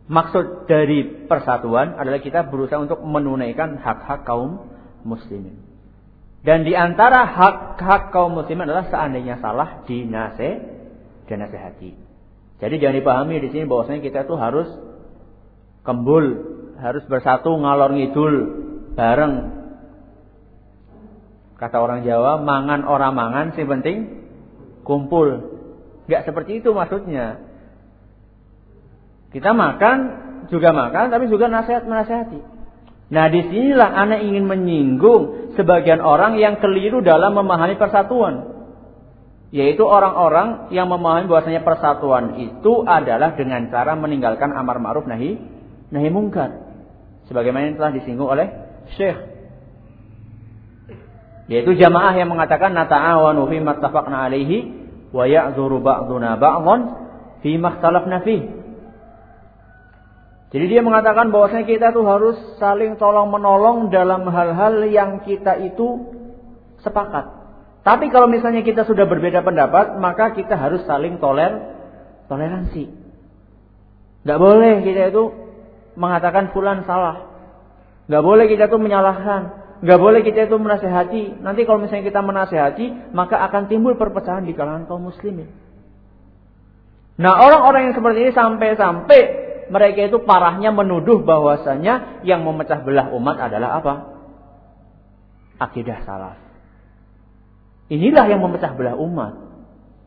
maksud dari persatuan adalah kita berusaha untuk menunaikan hak-hak kaum muslimin. Dan di antara hak-hak kaum muslimin adalah seandainya salah dinase dan nasihati. Jadi jangan dipahami di sini bahwasanya kita itu harus kembul, harus bersatu ngalor ngidul bareng Kata orang Jawa, mangan orang mangan, sih penting kumpul. Gak seperti itu maksudnya. Kita makan, juga makan, tapi juga nasihat menasehati. Nah di sinilah anak ingin menyinggung sebagian orang yang keliru dalam memahami persatuan. Yaitu orang-orang yang memahami bahwasanya persatuan itu adalah dengan cara meninggalkan amar ma'ruf nahi nahi mungkar. Sebagaimana yang telah disinggung oleh Syekh yaitu jamaah yang mengatakan nata'awanu fi mattafaqna alaihi wa ya'zuru ba'duna ba'dhan fi makhtalafna fi. Jadi dia mengatakan bahwasanya kita tuh harus saling tolong menolong dalam hal-hal yang kita itu sepakat. Tapi kalau misalnya kita sudah berbeda pendapat, maka kita harus saling toler toleransi. Gak boleh kita itu mengatakan fulan salah. Gak boleh kita itu menyalahkan. Gak boleh kita itu menasehati. Nanti kalau misalnya kita menasehati, maka akan timbul perpecahan di kalangan kaum muslimin. Nah orang-orang yang seperti ini sampai-sampai mereka itu parahnya menuduh bahwasanya yang memecah belah umat adalah apa? Akidah salah. Inilah yang memecah belah umat.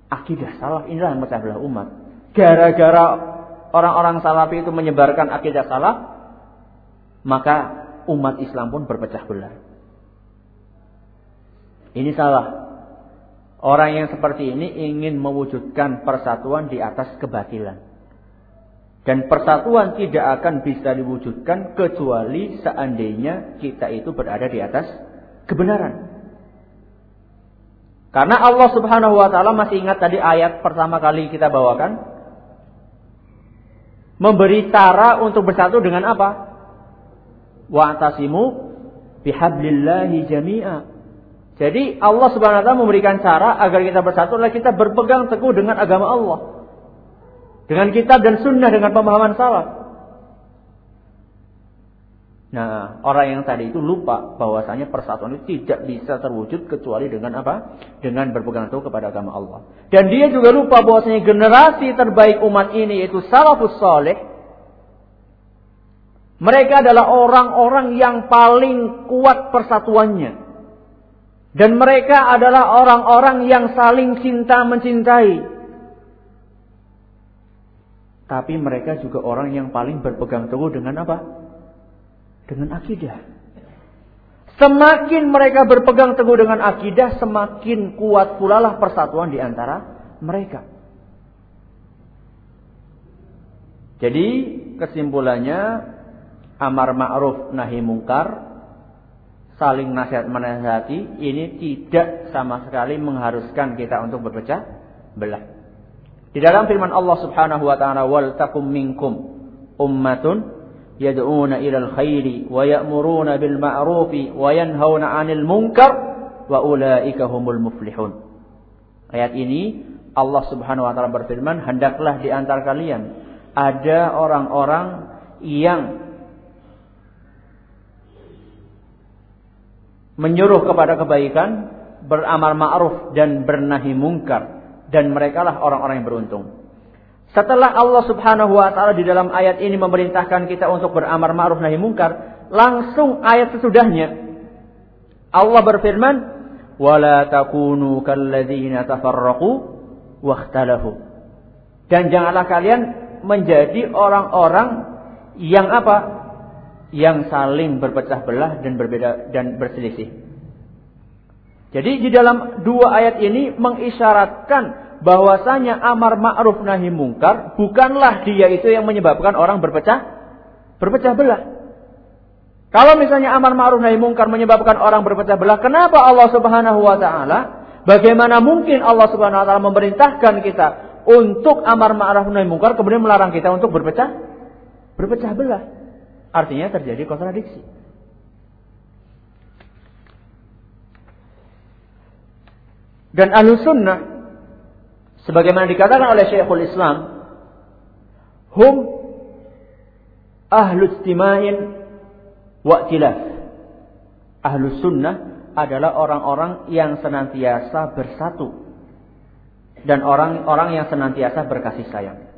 Akidah salah inilah yang memecah belah umat. Gara-gara orang-orang salafi itu menyebarkan akidah salah, maka umat Islam pun berpecah belah. Ini salah. Orang yang seperti ini ingin mewujudkan persatuan di atas kebatilan. Dan persatuan tidak akan bisa diwujudkan kecuali seandainya kita itu berada di atas kebenaran. Karena Allah Subhanahu wa taala masih ingat tadi ayat pertama kali kita bawakan memberi cara untuk bersatu dengan apa? Wa'tasimu bihablillahi jami'a. Jadi Allah Subhanahu wa taala memberikan cara agar kita bersatu adalah kita berpegang teguh dengan agama Allah. Dengan kitab dan sunnah dengan pemahaman salaf. Nah, orang yang tadi itu lupa bahwasanya persatuan itu tidak bisa terwujud kecuali dengan apa? Dengan berpegang teguh kepada agama Allah. Dan dia juga lupa bahwasanya generasi terbaik umat ini yaitu salafus saleh. Mereka adalah orang-orang yang paling kuat persatuannya. Dan mereka adalah orang-orang yang saling cinta mencintai. Tapi mereka juga orang yang paling berpegang teguh dengan apa? Dengan akidah. Semakin mereka berpegang teguh dengan akidah, semakin kuat pula lah persatuan di antara mereka. Jadi kesimpulannya amar ma'ruf nahi mungkar saling nasihat menasihati ini tidak sama sekali mengharuskan kita untuk berpecah belah. Di dalam firman Allah Subhanahu wa taala wal takum minkum ummatun yad'una ilal khairi wa ya'muruna bil ma'rufi wa yanhauna 'anil munkar wa ulaika humul muflihun. Ayat ini Allah Subhanahu wa taala berfirman, hendaklah di antara kalian ada orang-orang yang menyuruh kepada kebaikan, beramal ma'ruf dan bernahi mungkar dan merekalah orang-orang yang beruntung. Setelah Allah Subhanahu wa taala di dalam ayat ini memerintahkan kita untuk beramal ma'ruf nahi mungkar, langsung ayat sesudahnya Allah berfirman, "Wala takunu kalladzina tafarraqu wakhtalafu." Dan janganlah kalian menjadi orang-orang yang apa? Yang saling berpecah belah dan berbeda dan berselisih. Jadi di dalam dua ayat ini mengisyaratkan bahwasanya amar ma'ruf nahi mungkar bukanlah dia itu yang menyebabkan orang berpecah berpecah belah. Kalau misalnya amar ma'ruf nahi mungkar menyebabkan orang berpecah belah, kenapa Allah Subhanahu wa taala bagaimana mungkin Allah Subhanahu wa taala memerintahkan kita untuk amar ma'ruf nahi mungkar kemudian melarang kita untuk berpecah berpecah belah? Artinya terjadi kontradiksi. Dan ahlu sunnah, sebagaimana dikatakan oleh Syekhul Islam, hum ahlu istima'in wa tilaf. Ahlu sunnah adalah orang-orang yang senantiasa bersatu. Dan orang-orang yang senantiasa berkasih sayang.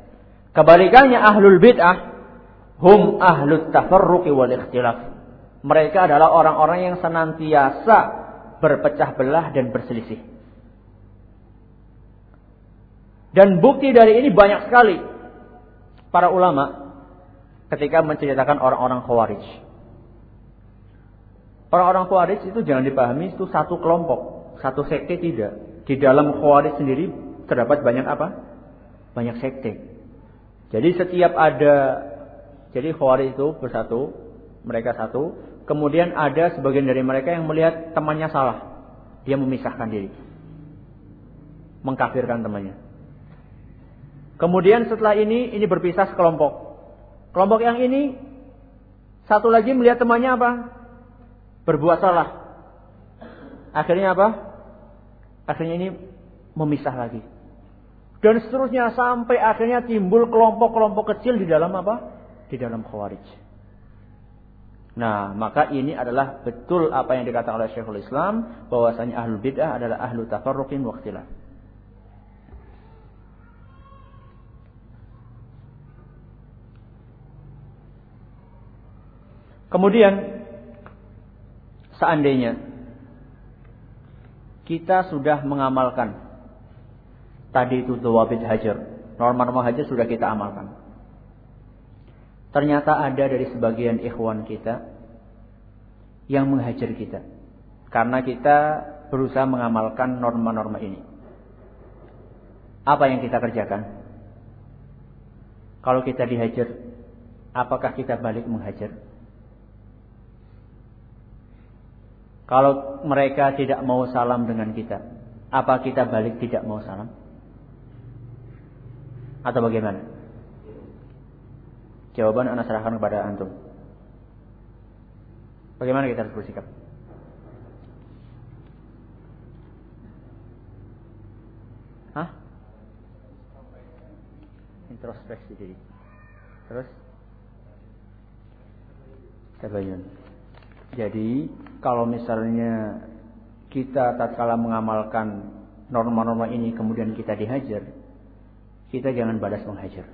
Kebalikannya ahlul bid'ah Hum ahlut tafarruqi wal ikhtilaf. Mereka adalah orang-orang yang senantiasa berpecah belah dan berselisih. Dan bukti dari ini banyak sekali para ulama ketika menceritakan orang-orang khawarij. Orang-orang khawarij itu jangan dipahami itu satu kelompok, satu sekte tidak. Di dalam khawarij sendiri terdapat banyak apa? Banyak sekte. Jadi setiap ada jadi Khawarij itu bersatu, mereka satu. Kemudian ada sebagian dari mereka yang melihat temannya salah. Dia memisahkan diri. Mengkafirkan temannya. Kemudian setelah ini, ini berpisah sekelompok. Kelompok yang ini, satu lagi melihat temannya apa? Berbuat salah. Akhirnya apa? Akhirnya ini memisah lagi. Dan seterusnya sampai akhirnya timbul kelompok-kelompok kecil di dalam apa? Di dalam khawarij. Nah, maka ini adalah betul apa yang dikatakan oleh Syekhul Islam bahwasanya ahlul bid'ah adalah ahlu tafarruqin wa. Kemudian seandainya kita sudah mengamalkan tadi itu dawabit hajar, norma-norma hajar sudah kita amalkan. Ternyata ada dari sebagian ikhwan kita yang menghajar kita. Karena kita berusaha mengamalkan norma-norma ini. Apa yang kita kerjakan? Kalau kita dihajar, apakah kita balik menghajar? Kalau mereka tidak mau salam dengan kita, apa kita balik tidak mau salam? Atau bagaimana? Jawaban anak serahkan kepada antum. Bagaimana kita harus bersikap? Hah? Introspeksi diri. Terus? Tabayun. Jadi, kalau misalnya kita tatkala mengamalkan norma-norma ini kemudian kita dihajar, kita jangan balas menghajar.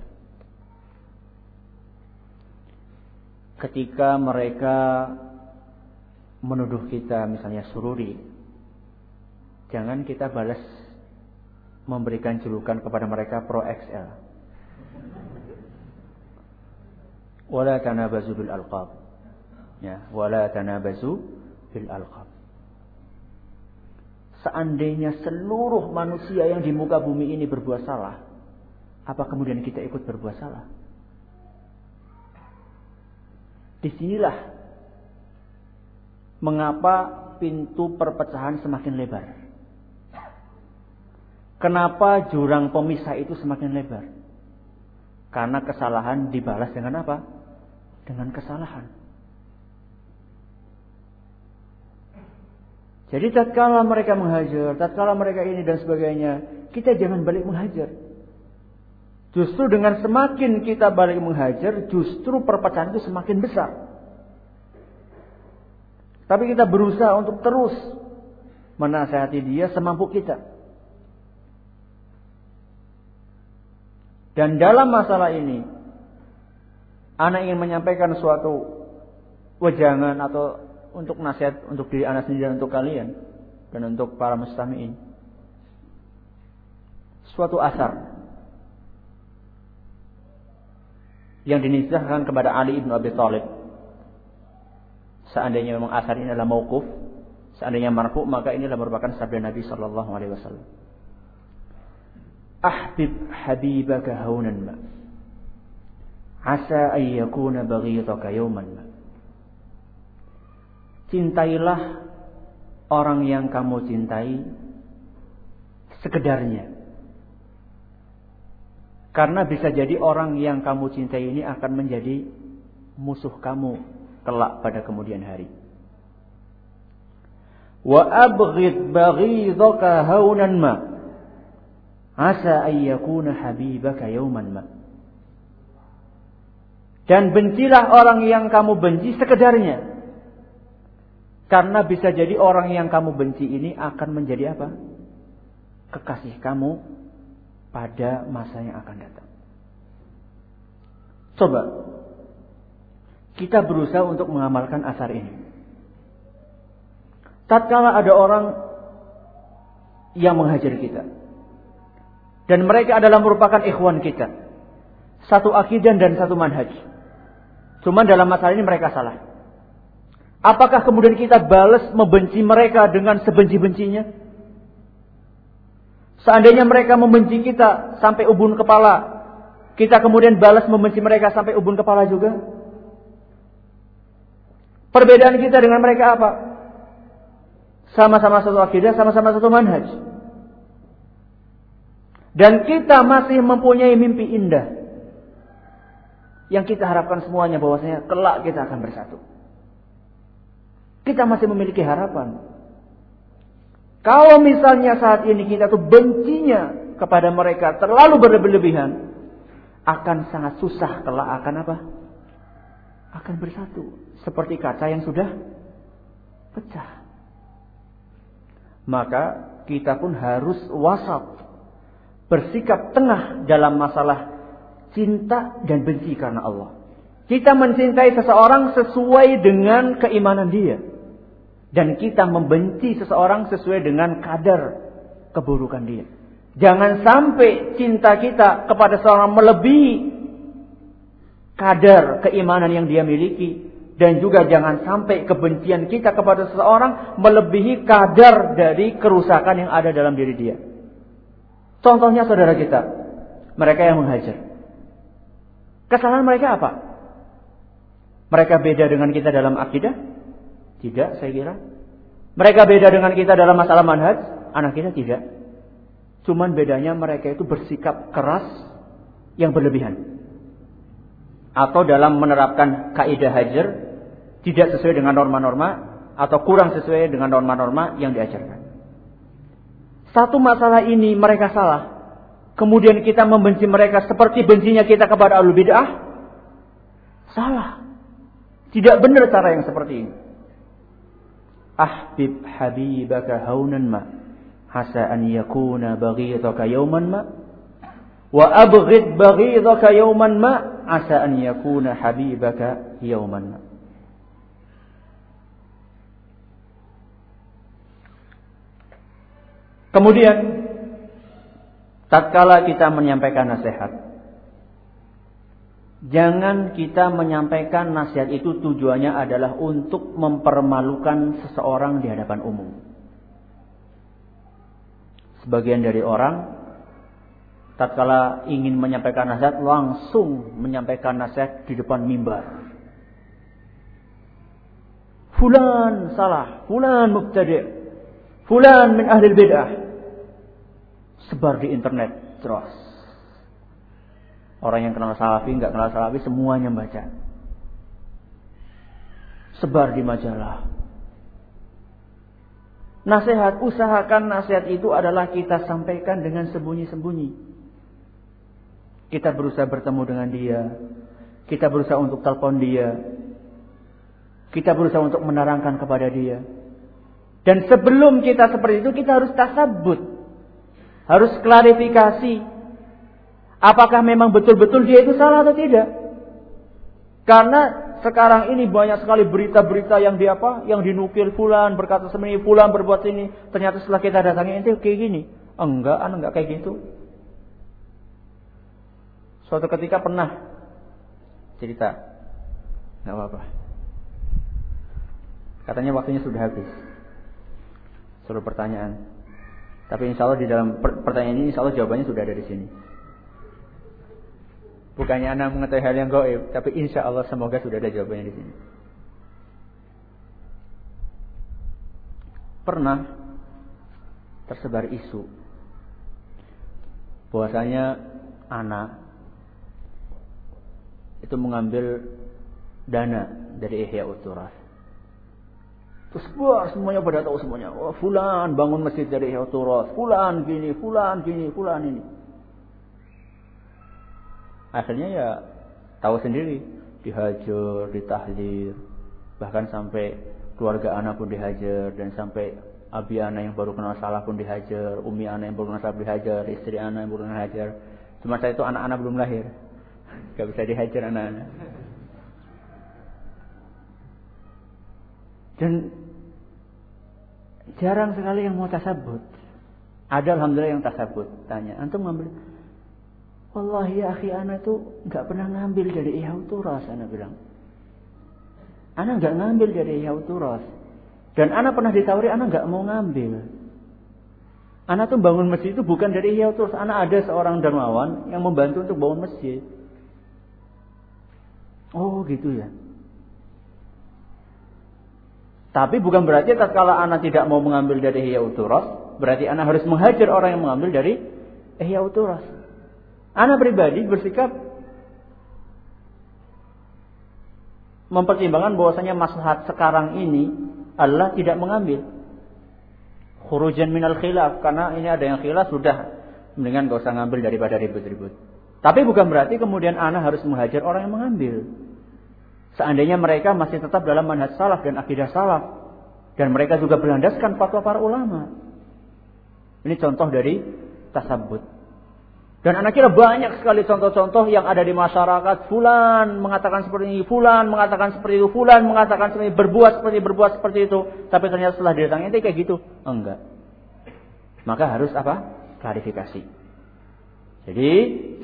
Ketika mereka menuduh kita misalnya sururi, jangan kita balas memberikan julukan kepada mereka pro XL. Wala tanabazu bil alqab. Ya, wala tanabazu bil alqab. Seandainya seluruh manusia yang di muka bumi ini berbuat salah, apa kemudian kita ikut berbuat salah? Di sinilah mengapa pintu perpecahan semakin lebar. Kenapa jurang pemisah itu semakin lebar? Karena kesalahan dibalas dengan apa? Dengan kesalahan. Jadi tatkala mereka menghajar, tatkala mereka ini dan sebagainya, kita jangan balik menghajar. Justru dengan semakin kita balik menghajar, justru perpecahan itu semakin besar. Tapi kita berusaha untuk terus menasehati dia semampu kita. Dan dalam masalah ini, anak ingin menyampaikan suatu wejangan atau untuk nasihat untuk diri anak sendiri dan untuk kalian dan untuk para mustamiin. Suatu asar yang dinisbahkan kepada Ali ibnu Abi Thalib. Seandainya memang asar ini adalah mauquf, seandainya marfu maka ini adalah merupakan sabda Nabi sallallahu alaihi wasallam. Ahbib habibaka haunan ma. Asa an yakuna baghidaka yawman ma. Cintailah orang yang kamu cintai sekedarnya karena bisa jadi orang yang kamu cintai ini akan menjadi musuh kamu kelak pada kemudian hari. Wa abghid baghidaka haunan ma. Asa an yakuna habibaka yawman ma. Dan bencilah orang yang kamu benci sekedarnya. Karena bisa jadi orang yang kamu benci ini akan menjadi apa? Kekasih kamu pada masa yang akan datang. Coba kita berusaha untuk mengamalkan asar ini. Tatkala ada orang yang menghajar kita dan mereka adalah merupakan ikhwan kita, satu akidah dan satu manhaj. Cuman dalam masalah ini mereka salah. Apakah kemudian kita balas membenci mereka dengan sebenci-bencinya? Seandainya mereka membenci kita sampai ubun kepala, kita kemudian balas membenci mereka sampai ubun kepala juga. Perbedaan kita dengan mereka apa? Sama-sama satu akidah, sama-sama satu manhaj. Dan kita masih mempunyai mimpi indah. Yang kita harapkan semuanya bahwasanya kelak kita akan bersatu. Kita masih memiliki harapan. Kalau misalnya saat ini kita tuh bencinya kepada mereka terlalu berlebihan, akan sangat susah kelak akan apa? Akan bersatu. Seperti kaca yang sudah pecah. Maka kita pun harus wasat bersikap tengah dalam masalah cinta dan benci karena Allah. Kita mencintai seseorang sesuai dengan keimanan dia. Dan kita membenci seseorang sesuai dengan kadar keburukan dia. Jangan sampai cinta kita kepada seorang melebihi kadar keimanan yang dia miliki. Dan juga jangan sampai kebencian kita kepada seseorang melebihi kadar dari kerusakan yang ada dalam diri dia. Contohnya saudara kita, mereka yang menghajar. Kesalahan mereka apa? Mereka beda dengan kita dalam akidah? Tidak, saya kira. Mereka beda dengan kita dalam masalah manhaj? Anak kita tidak. Cuman bedanya mereka itu bersikap keras yang berlebihan. Atau dalam menerapkan kaidah hajar tidak sesuai dengan norma-norma atau kurang sesuai dengan norma-norma yang diajarkan. Satu masalah ini mereka salah. Kemudian kita membenci mereka seperti bencinya kita kepada alul bid'ah. Salah. Tidak benar cara yang seperti ini. Ahbib habibaka haunan ma. Hasa an yakuna baghidaka yawman ma. Wa abghid baghidaka yawman ma. Asa an yakuna habibaka yawman ma. Kemudian tatkala kita menyampaikan nasihat Jangan kita menyampaikan nasihat itu tujuannya adalah untuk mempermalukan seseorang di hadapan umum. Sebagian dari orang tatkala ingin menyampaikan nasihat langsung menyampaikan nasihat di depan mimbar. Fulan salah, fulan mubtadi', fulan min ahli bid'ah sebar di internet terus. Orang yang kenal salafi, nggak kenal salafi, semuanya baca. Sebar di majalah. Nasihat, usahakan nasihat itu adalah kita sampaikan dengan sembunyi-sembunyi. Kita berusaha bertemu dengan dia. Kita berusaha untuk telepon dia. Kita berusaha untuk menerangkan kepada dia. Dan sebelum kita seperti itu, kita harus tasabut. Harus klarifikasi. Apakah memang betul-betul dia itu salah atau tidak? Karena sekarang ini banyak sekali berita-berita yang di apa? Yang dinukil fulan berkata seperti fulan berbuat ini. Ternyata setelah kita datangi itu kayak gini. Enggak, anu enggak kayak gitu. Suatu ketika pernah cerita. Enggak apa-apa. Katanya waktunya sudah habis. Suruh pertanyaan. Tapi insya Allah di dalam pertanyaan ini insya Allah jawabannya sudah ada di sini. Bukannya anak mengetahui hal yang gaib, tapi insya Allah semoga sudah ada jawabannya di sini. Pernah tersebar isu bahwasanya anak itu mengambil dana dari Ihya Uturas Terus wah semuanya pada tahu semuanya. Wah fulan bangun masjid dari Turas. Fulan gini, fulan gini, fulan ini. Akhirnya ya tahu sendiri. Dihajar, ditahdir. Bahkan sampai keluarga anak pun dihajar. Dan sampai abi anak yang baru kenal salah pun dihajar. Umi anak yang baru kenal salah dihajar. Istri anak yang baru kenal hajar. Cuma saya itu anak-anak belum lahir. Gak bisa dihajar anak-anak. Dan jarang sekali yang mau tasabut. Ada alhamdulillah yang tasabut. Tanya, antum ngambil? Wallahi ya akhi anak itu nggak pernah ngambil dari Ihauturas, anak bilang. Anak nggak ngambil dari Ihauturas. Dan anak pernah ditawari, anak nggak mau ngambil. Anak tuh bangun masjid itu bukan dari Ihauturas. Anak ada seorang dermawan yang membantu untuk bangun masjid. Oh gitu ya. Tapi bukan berarti tatkala anak tidak mau mengambil dari Hiya Uturos, berarti anak harus menghajar orang yang mengambil dari Eh ya uturas. Anak pribadi bersikap mempertimbangkan bahwasanya maslahat sekarang ini adalah tidak mengambil khurujan minal khilaf karena ini ada yang khilaf sudah mendingan gak usah ngambil daripada ribut-ribut. Tapi bukan berarti kemudian anak harus menghajar orang yang mengambil. Seandainya mereka masih tetap dalam manhaj salaf dan akidah salaf, dan mereka juga berlandaskan fatwa para ulama. Ini contoh dari tasabut. Dan anak kira banyak sekali contoh-contoh yang ada di masyarakat. Fulan mengatakan seperti ini, Fulan mengatakan seperti itu, Fulan mengatakan seperti ini, berbuat seperti berbuat seperti itu. Tapi ternyata setelah didatangin itu kayak gitu. Enggak. Maka harus apa? Klarifikasi. Jadi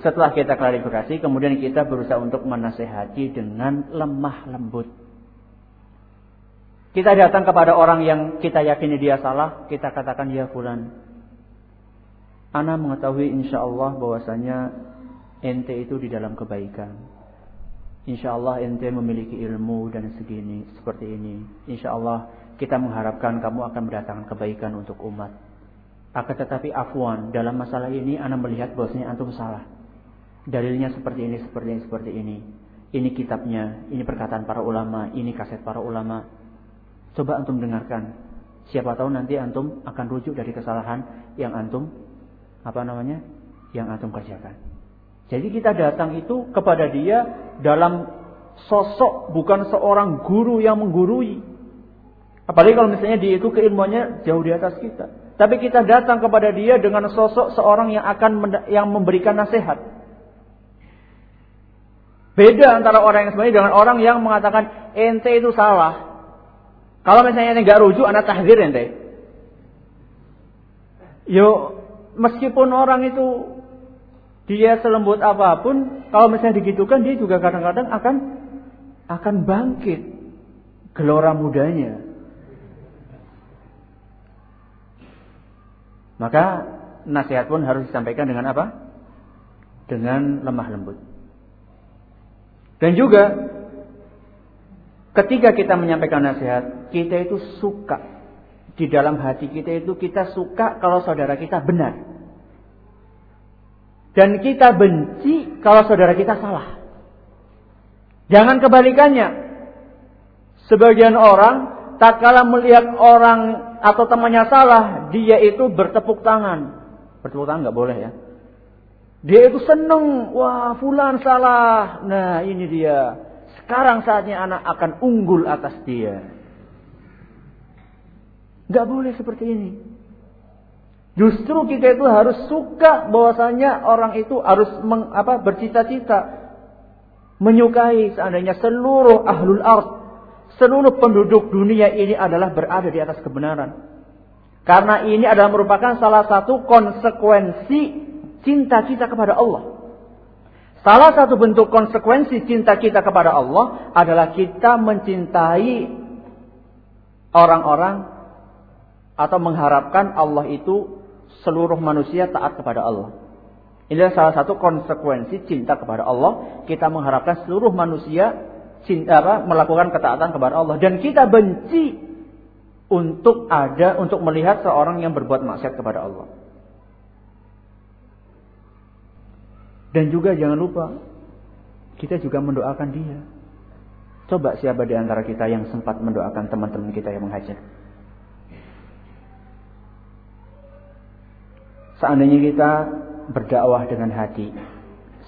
setelah kita klarifikasi, kemudian kita berusaha untuk menasehati dengan lemah lembut. Kita datang kepada orang yang kita yakini dia salah, kita katakan ya fulan. Ana mengetahui insya Allah bahwasanya ente itu di dalam kebaikan. Insya Allah ente memiliki ilmu dan segini seperti ini. Insya Allah kita mengharapkan kamu akan mendatangkan kebaikan untuk umat. Akan tetapi afwan dalam masalah ini Ana melihat bahwasanya antum salah. Dalilnya seperti ini, seperti ini, seperti ini. Ini kitabnya, ini perkataan para ulama, ini kaset para ulama. Coba antum dengarkan. Siapa tahu nanti antum akan rujuk dari kesalahan yang antum apa namanya? Yang antum kerjakan. Jadi kita datang itu kepada dia dalam sosok bukan seorang guru yang menggurui. Apalagi kalau misalnya dia itu keilmuannya jauh di atas kita. Tapi kita datang kepada dia dengan sosok seorang yang akan yang memberikan nasihat. Beda antara orang yang sebenarnya dengan orang yang mengatakan ente itu salah. Kalau misalnya ini nggak rujuk, anak tahzir ente. Yo, meskipun orang itu dia selembut apa pun, kalau misalnya digitukan, dia juga kadang-kadang akan akan bangkit gelora mudanya. Maka nasihat pun harus disampaikan dengan apa? Dengan lemah lembut. Dan juga Ketika kita menyampaikan nasihat, kita itu suka. Di dalam hati kita itu kita suka kalau saudara kita benar. Dan kita benci kalau saudara kita salah. Jangan kebalikannya. Sebagian orang tak kala melihat orang atau temannya salah, dia itu bertepuk tangan. Bertepuk tangan nggak boleh ya. Dia itu seneng, wah fulan salah. Nah ini dia. Sekarang saatnya anak akan unggul atas dia. Gak boleh seperti ini. Justru kita itu harus suka bahwasanya orang itu harus meng, apa, bercita-cita menyukai seandainya seluruh ahlul ard, seluruh penduduk dunia ini adalah berada di atas kebenaran. Karena ini adalah merupakan salah satu konsekuensi cinta kita kepada Allah. Salah satu bentuk konsekuensi cinta kita kepada Allah adalah kita mencintai orang-orang atau mengharapkan Allah itu seluruh manusia taat kepada Allah. Ini adalah salah satu konsekuensi cinta kepada Allah. Kita mengharapkan seluruh manusia cinta, apa, melakukan ketaatan kepada Allah. Dan kita benci untuk ada, untuk melihat seorang yang berbuat maksiat kepada Allah. Dan juga jangan lupa kita juga mendoakan dia. Coba siapa di antara kita yang sempat mendoakan teman-teman kita yang menghajar. Seandainya kita berdakwah dengan hati,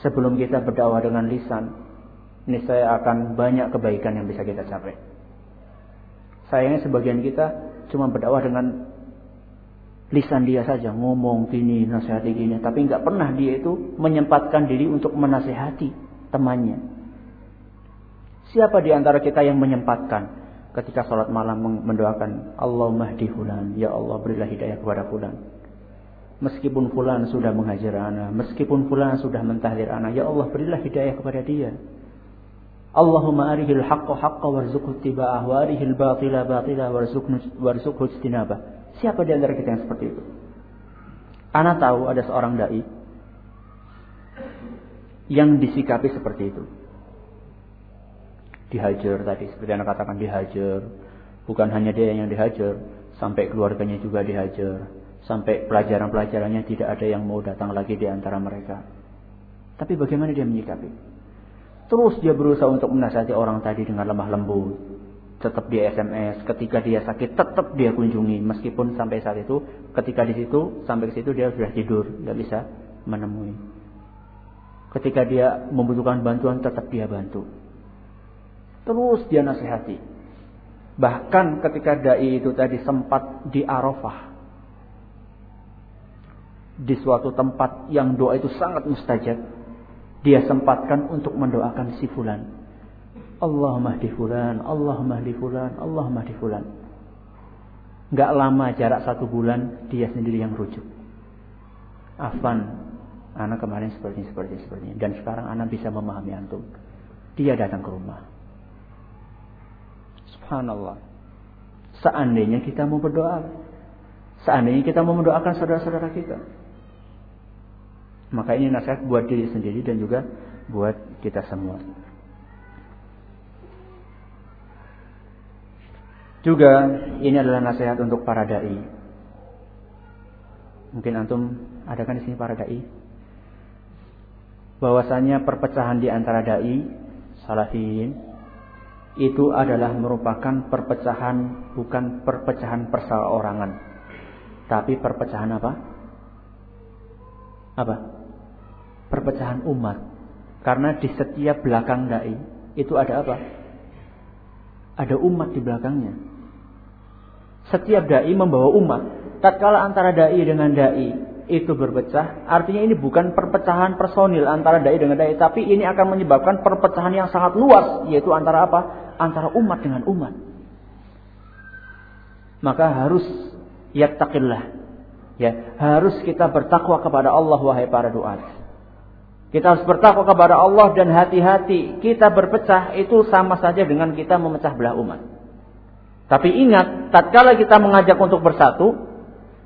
sebelum kita berdakwah dengan lisan, ini saya akan banyak kebaikan yang bisa kita capai. Sayangnya sebagian kita cuma berdakwah dengan lisan dia saja ngomong gini, nasihati gini, tapi nggak pernah dia itu menyempatkan diri untuk menasehati temannya. Siapa di antara kita yang menyempatkan ketika sholat malam mendoakan Allah mahdi fulan, ya Allah berilah hidayah kepada fulan. Meskipun fulan sudah mengajar anak, meskipun fulan sudah mentahdir anak, ya Allah berilah hidayah kepada dia. Allahumma arihil haqqa haqqa warzuqhu tiba'ah wa arihil batila batila warzuqhu istinabah. Siapa di antara kita yang seperti itu? Anak tahu ada seorang dai yang disikapi seperti itu. Dihajar tadi, seperti anak katakan dihajar. Bukan hanya dia yang dihajar, sampai keluarganya juga dihajar. Sampai pelajaran-pelajarannya tidak ada yang mau datang lagi di antara mereka. Tapi bagaimana dia menyikapi? Terus dia berusaha untuk menasihati orang tadi dengan lemah lembut. Tetap dia SMS, ketika dia sakit tetap dia kunjungi. Meskipun sampai saat itu, ketika di situ, sampai ke situ dia sudah tidur, tidak bisa menemui. Ketika dia membutuhkan bantuan, tetap dia bantu. Terus dia nasihati. Bahkan ketika dai itu tadi sempat di Arafah. Di suatu tempat yang doa itu sangat mustajab dia sempatkan untuk mendoakan si fulan. Allahumma di fulan, Allahumma di fulan, Allahumma di fulan. Gak lama jarak satu bulan dia sendiri yang rujuk. Afan, anak kemarin seperti seperti seperti ini. Dan sekarang anak bisa memahami antum. Dia datang ke rumah. Subhanallah. Seandainya kita mau berdoa. Seandainya kita mau mendoakan saudara-saudara kita. Maka ini nasihat buat diri sendiri dan juga buat kita semua. Juga ini adalah nasihat untuk para dai. Mungkin antum ada kan di sini para dai? Bahwasanya perpecahan di antara dai salafin itu adalah merupakan perpecahan bukan perpecahan perseorangan, tapi perpecahan apa? Apa? Perpecahan umat. Karena di setiap belakang dai itu ada apa? Ada umat di belakangnya. Setiap dai membawa umat. Tatkala antara dai dengan dai itu berpecah, artinya ini bukan perpecahan personil antara dai dengan dai, tapi ini akan menyebabkan perpecahan yang sangat luas, yaitu antara apa? Antara umat dengan umat. Maka harus yattaqillah. Ya, harus kita bertakwa kepada Allah wahai para duat. Kita harus bertakwa kepada Allah dan hati-hati. Kita berpecah itu sama saja dengan kita memecah belah umat. Tapi ingat, tatkala kita mengajak untuk bersatu,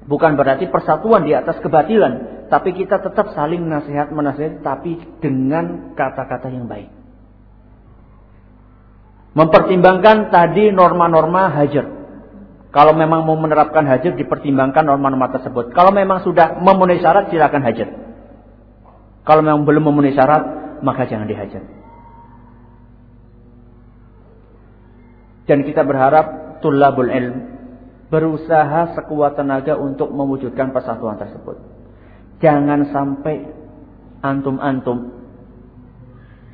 bukan berarti persatuan di atas kebatilan, tapi kita tetap saling nasihat menasihat tapi dengan kata-kata yang baik. Mempertimbangkan tadi norma-norma hajar. Kalau memang mau menerapkan hajar, dipertimbangkan norma-norma tersebut. Kalau memang sudah memenuhi syarat, silakan hajar. Kalau memang belum memenuhi syarat, maka jangan dihajar. Dan kita berharap tulabul ilm berusaha sekuat tenaga untuk mewujudkan persatuan tersebut. Jangan sampai antum-antum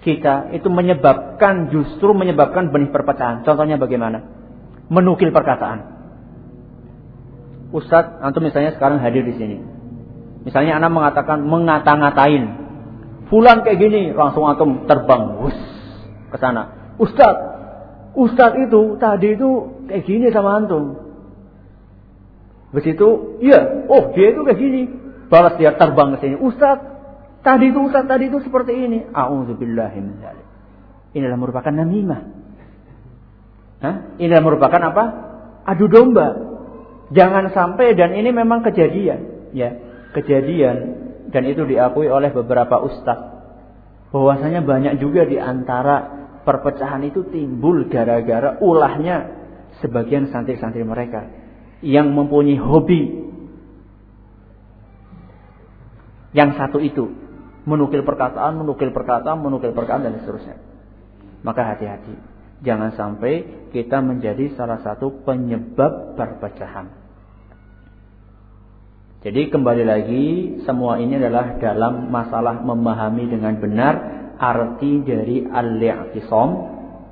kita itu menyebabkan justru menyebabkan benih perpecahan. Contohnya bagaimana? Menukil perkataan. Ustadz, antum misalnya sekarang hadir di sini. Misalnya anak mengatakan mengata-ngatain Fulan kayak gini, langsung antum terbang ke sana. Ustad, Ustad itu tadi itu kayak gini sama antum. Begitu, iya, oh dia itu kayak gini. Balas dia terbang ke sini. Ustad, tadi itu Ustad tadi itu seperti ini. A'udzubillahi min Inilah merupakan namimah. Hah? Inilah merupakan apa? Adu domba. Jangan sampai dan ini memang kejadian, ya. Kejadian dan itu diakui oleh beberapa ustaz bahwasanya banyak juga di antara perpecahan itu timbul gara-gara ulahnya sebagian santri-santri mereka yang mempunyai hobi yang satu itu menukil perkataan, menukil perkataan, menukil perkataan dan seterusnya. Maka hati-hati, jangan sampai kita menjadi salah satu penyebab perpecahan. Jadi kembali lagi semua ini adalah dalam masalah memahami dengan benar arti dari al-i'tisam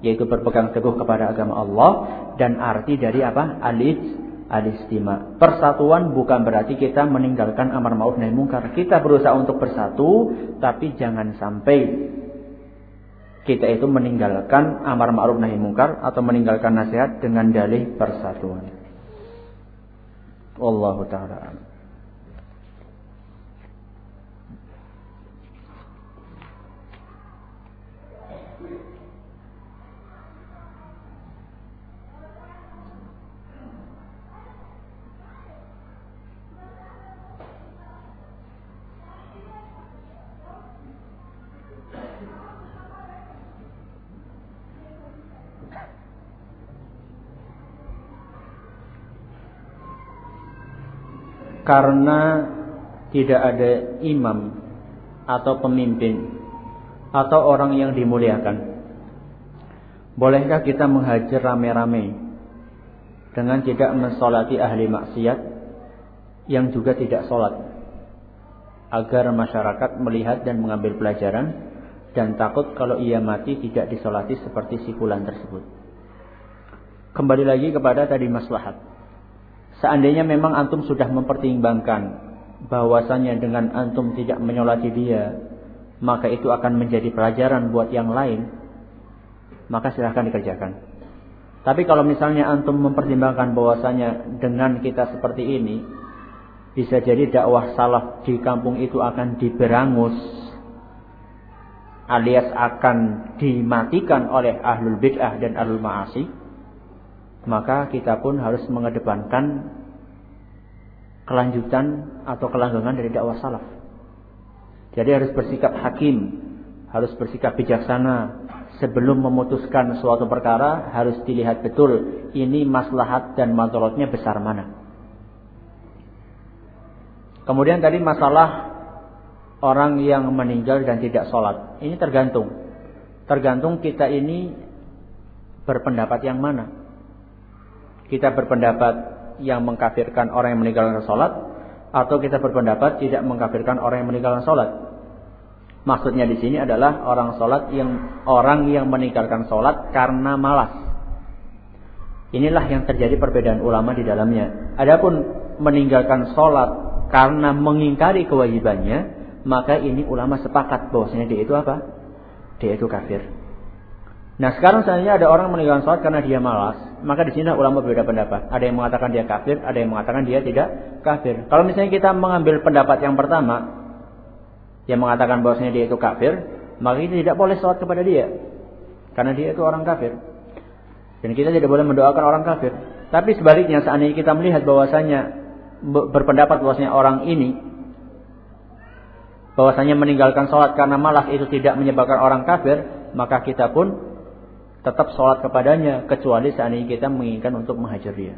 yaitu berpegang teguh kepada agama Allah dan arti dari apa? Al-ij al-istima. Persatuan bukan berarti kita meninggalkan amar ma'ruf nahi munkar. Kita berusaha untuk bersatu tapi jangan sampai kita itu meninggalkan amar ma'ruf nahi munkar atau meninggalkan nasihat dengan dalih persatuan. Wallahu taala. Karena tidak ada imam atau pemimpin atau orang yang dimuliakan. Bolehkah kita menghajar rame-rame dengan tidak mensolati ahli maksiat yang juga tidak sholat agar masyarakat melihat dan mengambil pelajaran dan takut kalau ia mati tidak disolati seperti sikulan tersebut. Kembali lagi kepada tadi maslahat. Seandainya memang antum sudah mempertimbangkan bahwasanya dengan antum tidak menyolati dia, maka itu akan menjadi pelajaran buat yang lain, maka silahkan dikerjakan. Tapi kalau misalnya antum mempertimbangkan bahwasanya dengan kita seperti ini, bisa jadi dakwah salaf di kampung itu akan diberangus, alias akan dimatikan oleh ahlul bid'ah dan ahlul ma'asi, maka kita pun harus mengedepankan kelanjutan atau kelanggengan dari dakwah salaf. Jadi harus bersikap hakim, harus bersikap bijaksana. Sebelum memutuskan suatu perkara harus dilihat betul ini maslahat dan madaratnya besar mana. Kemudian tadi masalah orang yang meninggal dan tidak sholat. Ini tergantung. Tergantung kita ini berpendapat yang mana. Kita berpendapat yang mengkafirkan orang yang meninggalkan sholat atau kita berpendapat tidak mengkafirkan orang yang meninggalkan sholat. Maksudnya di sini adalah orang sholat yang orang yang meninggalkan sholat karena malas. Inilah yang terjadi perbedaan ulama di dalamnya. Adapun meninggalkan sholat karena mengingkari kewajibannya, maka ini ulama sepakat bahwasanya dia itu apa? Dia itu kafir. Nah sekarang seandainya ada orang meninggalkan sholat karena dia malas, maka di sini ulama berbeda pendapat. Ada yang mengatakan dia kafir, ada yang mengatakan dia tidak kafir. Kalau misalnya kita mengambil pendapat yang pertama, yang mengatakan bahwasanya dia itu kafir, maka kita tidak boleh sholat kepada dia, karena dia itu orang kafir. Dan kita tidak boleh mendoakan orang kafir. Tapi sebaliknya, seandainya kita melihat bahwasanya berpendapat bahwasanya orang ini bahwasanya meninggalkan sholat karena malas itu tidak menyebabkan orang kafir, maka kita pun tetap sholat kepadanya kecuali seandainya kita menginginkan untuk menghajar dia.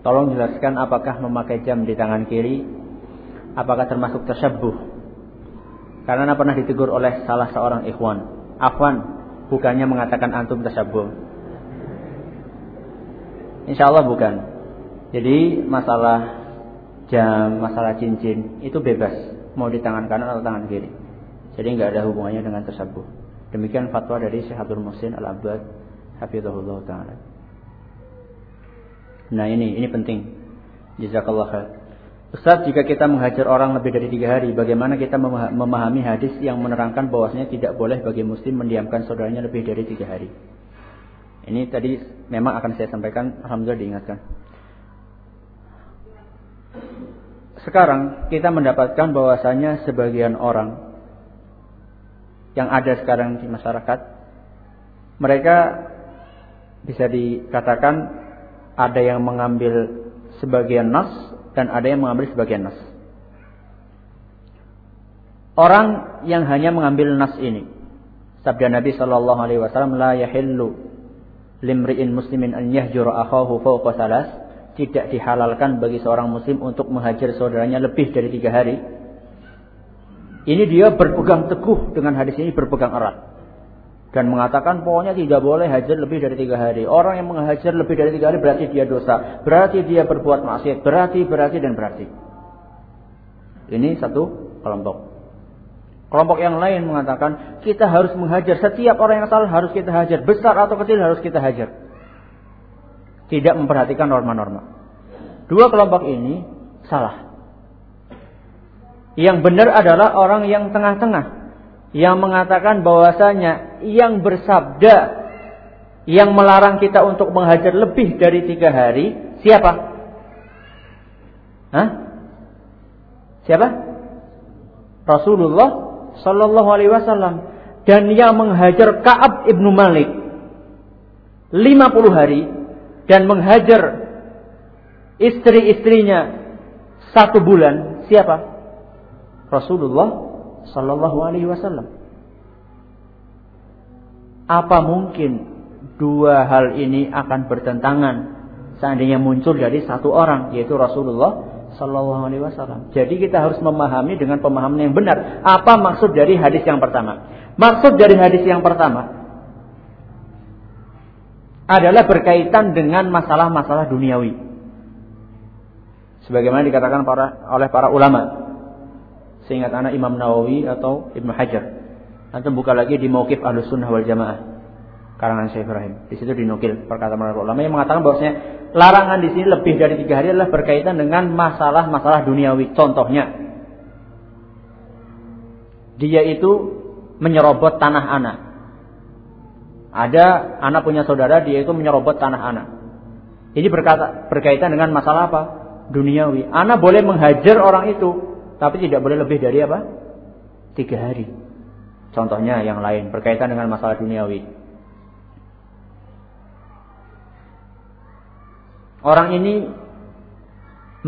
Tolong jelaskan apakah memakai jam di tangan kiri apakah termasuk tersebut? Karena pernah ditegur oleh salah seorang ikhwan. Afwan, bukannya mengatakan antum tersebut. Insya Allah bukan. Jadi masalah jam, masalah cincin itu bebas mau di tangan kanan atau tangan kiri. Jadi nggak ada hubungannya dengan tersebut. Demikian fatwa dari Syekh Abdul Muhsin Al-Abbad Hafizahullah Ta'ala. Nah ini, ini penting. Jazakallah khair. Ustaz, jika kita menghajar orang lebih dari tiga hari, bagaimana kita memahami hadis yang menerangkan bahwasanya tidak boleh bagi muslim mendiamkan saudaranya lebih dari tiga hari? Ini tadi memang akan saya sampaikan, Alhamdulillah diingatkan. Sekarang kita mendapatkan bahwasanya sebagian orang yang ada sekarang di masyarakat, mereka bisa dikatakan ada yang mengambil sebagian nas dan ada yang mengambil sebagian nas. Orang yang hanya mengambil nas ini, sabda Nabi Shallallahu Alaihi Wasallam, la yahillu limriin muslimin an yahjur akhahu tidak dihalalkan bagi seorang muslim untuk menghajar saudaranya lebih dari tiga hari. Ini dia berpegang teguh dengan hadis ini berpegang erat dan mengatakan pokoknya tidak boleh hajar lebih dari tiga hari. Orang yang menghajar lebih dari tiga hari berarti dia dosa, berarti dia berbuat maksiat, berarti, berarti dan berarti. Ini satu kelompok. Kelompok yang lain mengatakan kita harus menghajar setiap orang yang salah harus kita hajar, besar atau kecil harus kita hajar. Tidak memperhatikan norma-norma. Dua kelompok ini salah. Yang benar adalah orang yang tengah-tengah yang mengatakan bahwasanya yang bersabda yang melarang kita untuk menghajar lebih dari tiga hari siapa? Hah? Siapa? Rasulullah Sallallahu Alaihi Wasallam dan yang menghajar Kaab ibnu Malik 50 hari dan menghajar istri-istrinya satu bulan siapa? Rasulullah Sallallahu Alaihi Wasallam. Apa mungkin dua hal ini akan bertentangan seandainya muncul dari satu orang yaitu Rasulullah Sallallahu Alaihi Wasallam. Jadi kita harus memahami dengan pemahaman yang benar. Apa maksud dari hadis yang pertama? Maksud dari hadis yang pertama adalah berkaitan dengan masalah-masalah duniawi. Sebagaimana dikatakan para, oleh para ulama. Seingat anak Imam Nawawi atau Ibnu Hajar. Nanti buka lagi di Mauqif Ahlus Sunnah wal Jamaah karangan Syekh Ibrahim. Di situ dinukil perkataan para ulama yang mengatakan bahwasanya larangan di sini lebih dari tiga hari adalah berkaitan dengan masalah-masalah duniawi. Contohnya, dia itu menyerobot tanah anak. Ada anak punya saudara, dia itu menyerobot tanah anak. Ini berkata, berkaitan dengan masalah apa? Duniawi. Anak boleh menghajar orang itu, tapi tidak boleh lebih dari apa? Tiga hari. Contohnya yang lain berkaitan dengan masalah duniawi. Orang ini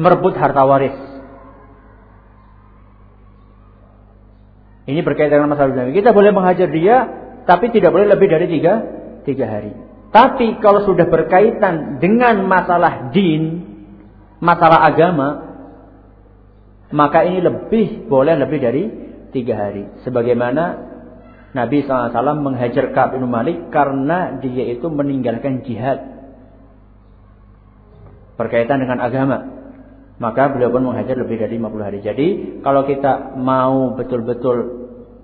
merebut harta waris. Ini berkaitan dengan masalah dunia. Kita boleh menghajar dia, tapi tidak boleh lebih dari tiga, tiga hari. Tapi kalau sudah berkaitan dengan masalah din, masalah agama, maka ini lebih boleh lebih dari tiga hari. Sebagaimana Nabi SAW menghajar Ka'ab bin Malik karena dia itu meninggalkan jihad berkaitan dengan agama. Maka beliau pun menghajar lebih dari 50 hari. Jadi kalau kita mau betul-betul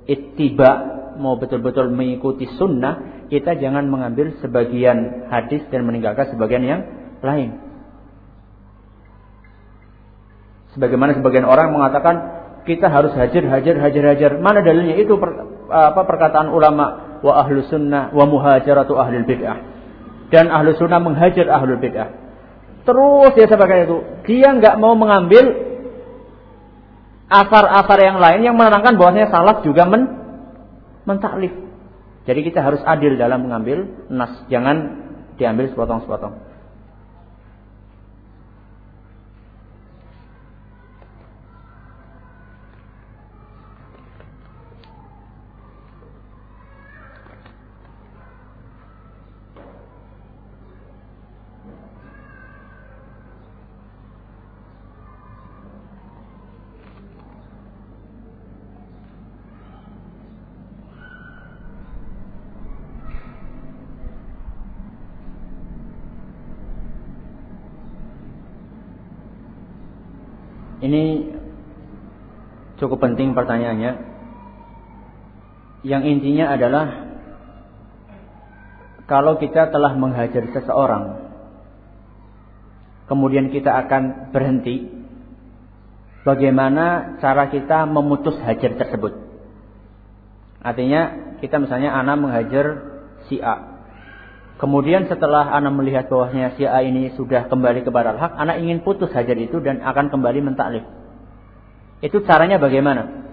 ittiba, mau betul-betul mengikuti sunnah, kita jangan mengambil sebagian hadis dan meninggalkan sebagian yang lain. Sebagaimana sebagian orang mengatakan kita harus hajar, hajar, hajar, hajar. Mana dalilnya? Itu per, apa perkataan ulama wa ahlu sunnah wa muhajaratu ahlul bid'ah. Dan ahlu sunnah menghajar ahlul bid'ah. Terus dia sebagai itu. Dia nggak mau mengambil asar-asar yang lain yang menerangkan bahwasanya salaf juga men mentaklif. Jadi kita harus adil dalam mengambil nas, jangan diambil sepotong-sepotong. Ini cukup penting pertanyaannya. Yang intinya adalah kalau kita telah menghajar seseorang, kemudian kita akan berhenti, bagaimana cara kita memutus hajar tersebut? Artinya kita misalnya anak menghajar si A. Kemudian setelah anak melihat bahwasanya si A ini sudah kembali kepada hak, anak ingin putus hajar itu dan akan kembali mentaklif. Itu caranya bagaimana?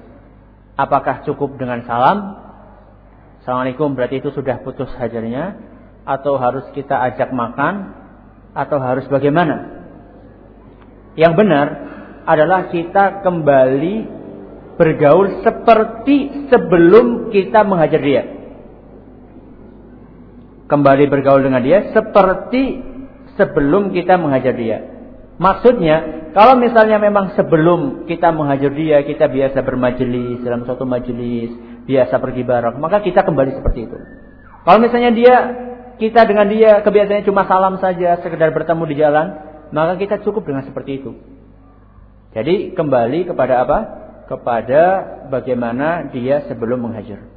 Apakah cukup dengan salam? Assalamualaikum berarti itu sudah putus hajarnya atau harus kita ajak makan atau harus bagaimana? Yang benar adalah kita kembali bergaul seperti sebelum kita menghajar dia kembali bergaul dengan dia seperti sebelum kita menghajar dia. Maksudnya, kalau misalnya memang sebelum kita menghajar dia, kita biasa bermajelis dalam suatu majelis, biasa pergi bareng, maka kita kembali seperti itu. Kalau misalnya dia, kita dengan dia kebiasaannya cuma salam saja, sekedar bertemu di jalan, maka kita cukup dengan seperti itu. Jadi kembali kepada apa? Kepada bagaimana dia sebelum menghajar.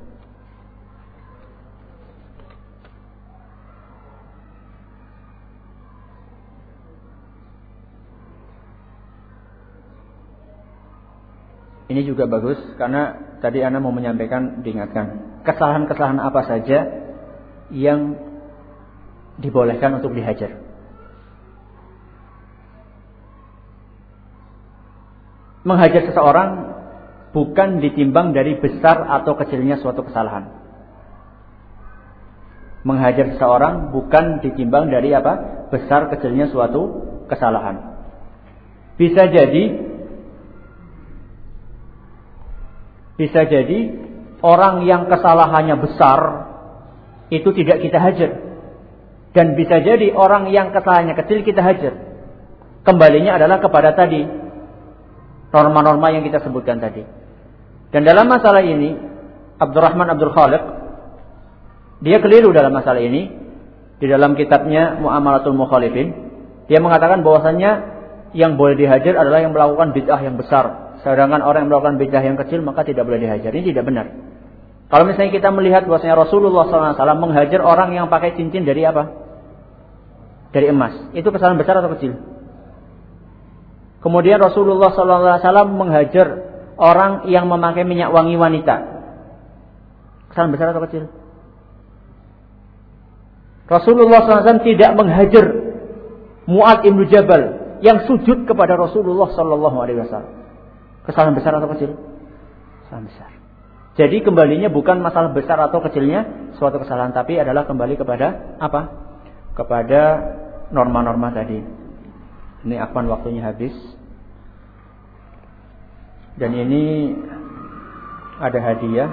Ini juga bagus karena tadi Anda mau menyampaikan diingatkan kesalahan-kesalahan apa saja yang dibolehkan untuk dihajar. Menghajar seseorang bukan ditimbang dari besar atau kecilnya suatu kesalahan. Menghajar seseorang bukan ditimbang dari apa? Besar kecilnya suatu kesalahan. Bisa jadi bisa jadi orang yang kesalahannya besar itu tidak kita hajar. Dan bisa jadi orang yang kesalahannya kecil kita hajar. Kembalinya adalah kepada tadi norma-norma yang kita sebutkan tadi. Dan dalam masalah ini, Abdurrahman Abdul Khaliq, dia keliru dalam masalah ini. Di dalam kitabnya Mu'amalatul Mukhalifin, dia mengatakan bahwasannya yang boleh dihajar adalah yang melakukan bid'ah yang besar. Sedangkan orang yang melakukan bid'ah yang kecil maka tidak boleh dihajar. Ini tidak benar. Kalau misalnya kita melihat bahwasanya Rasulullah SAW menghajar orang yang pakai cincin dari apa? Dari emas. Itu kesalahan besar atau kecil? Kemudian Rasulullah SAW menghajar orang yang memakai minyak wangi wanita. Kesalahan besar atau kecil? Rasulullah SAW tidak menghajar Mu'ad ibn Jabal yang sujud kepada Rasulullah SAW. Kesalahan besar atau kecil? Kesalahan besar. Jadi kembalinya bukan masalah besar atau kecilnya suatu kesalahan, tapi adalah kembali kepada apa? Kepada norma-norma tadi. Ini akan waktunya habis. Dan ini ada hadiah.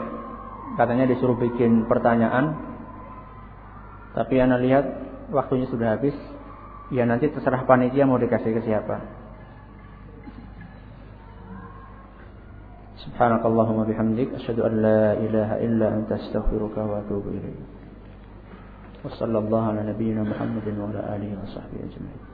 Katanya disuruh bikin pertanyaan. Tapi Anda lihat waktunya sudah habis. Ya nanti terserah panitia mau dikasih ke siapa. سبحانك اللهم وبحمدك أشهد أن لا إله إلا أنت أستغفرك وأتوب إليك. وصلى الله على نبينا محمد وعلى آله وصحبه أجمعين.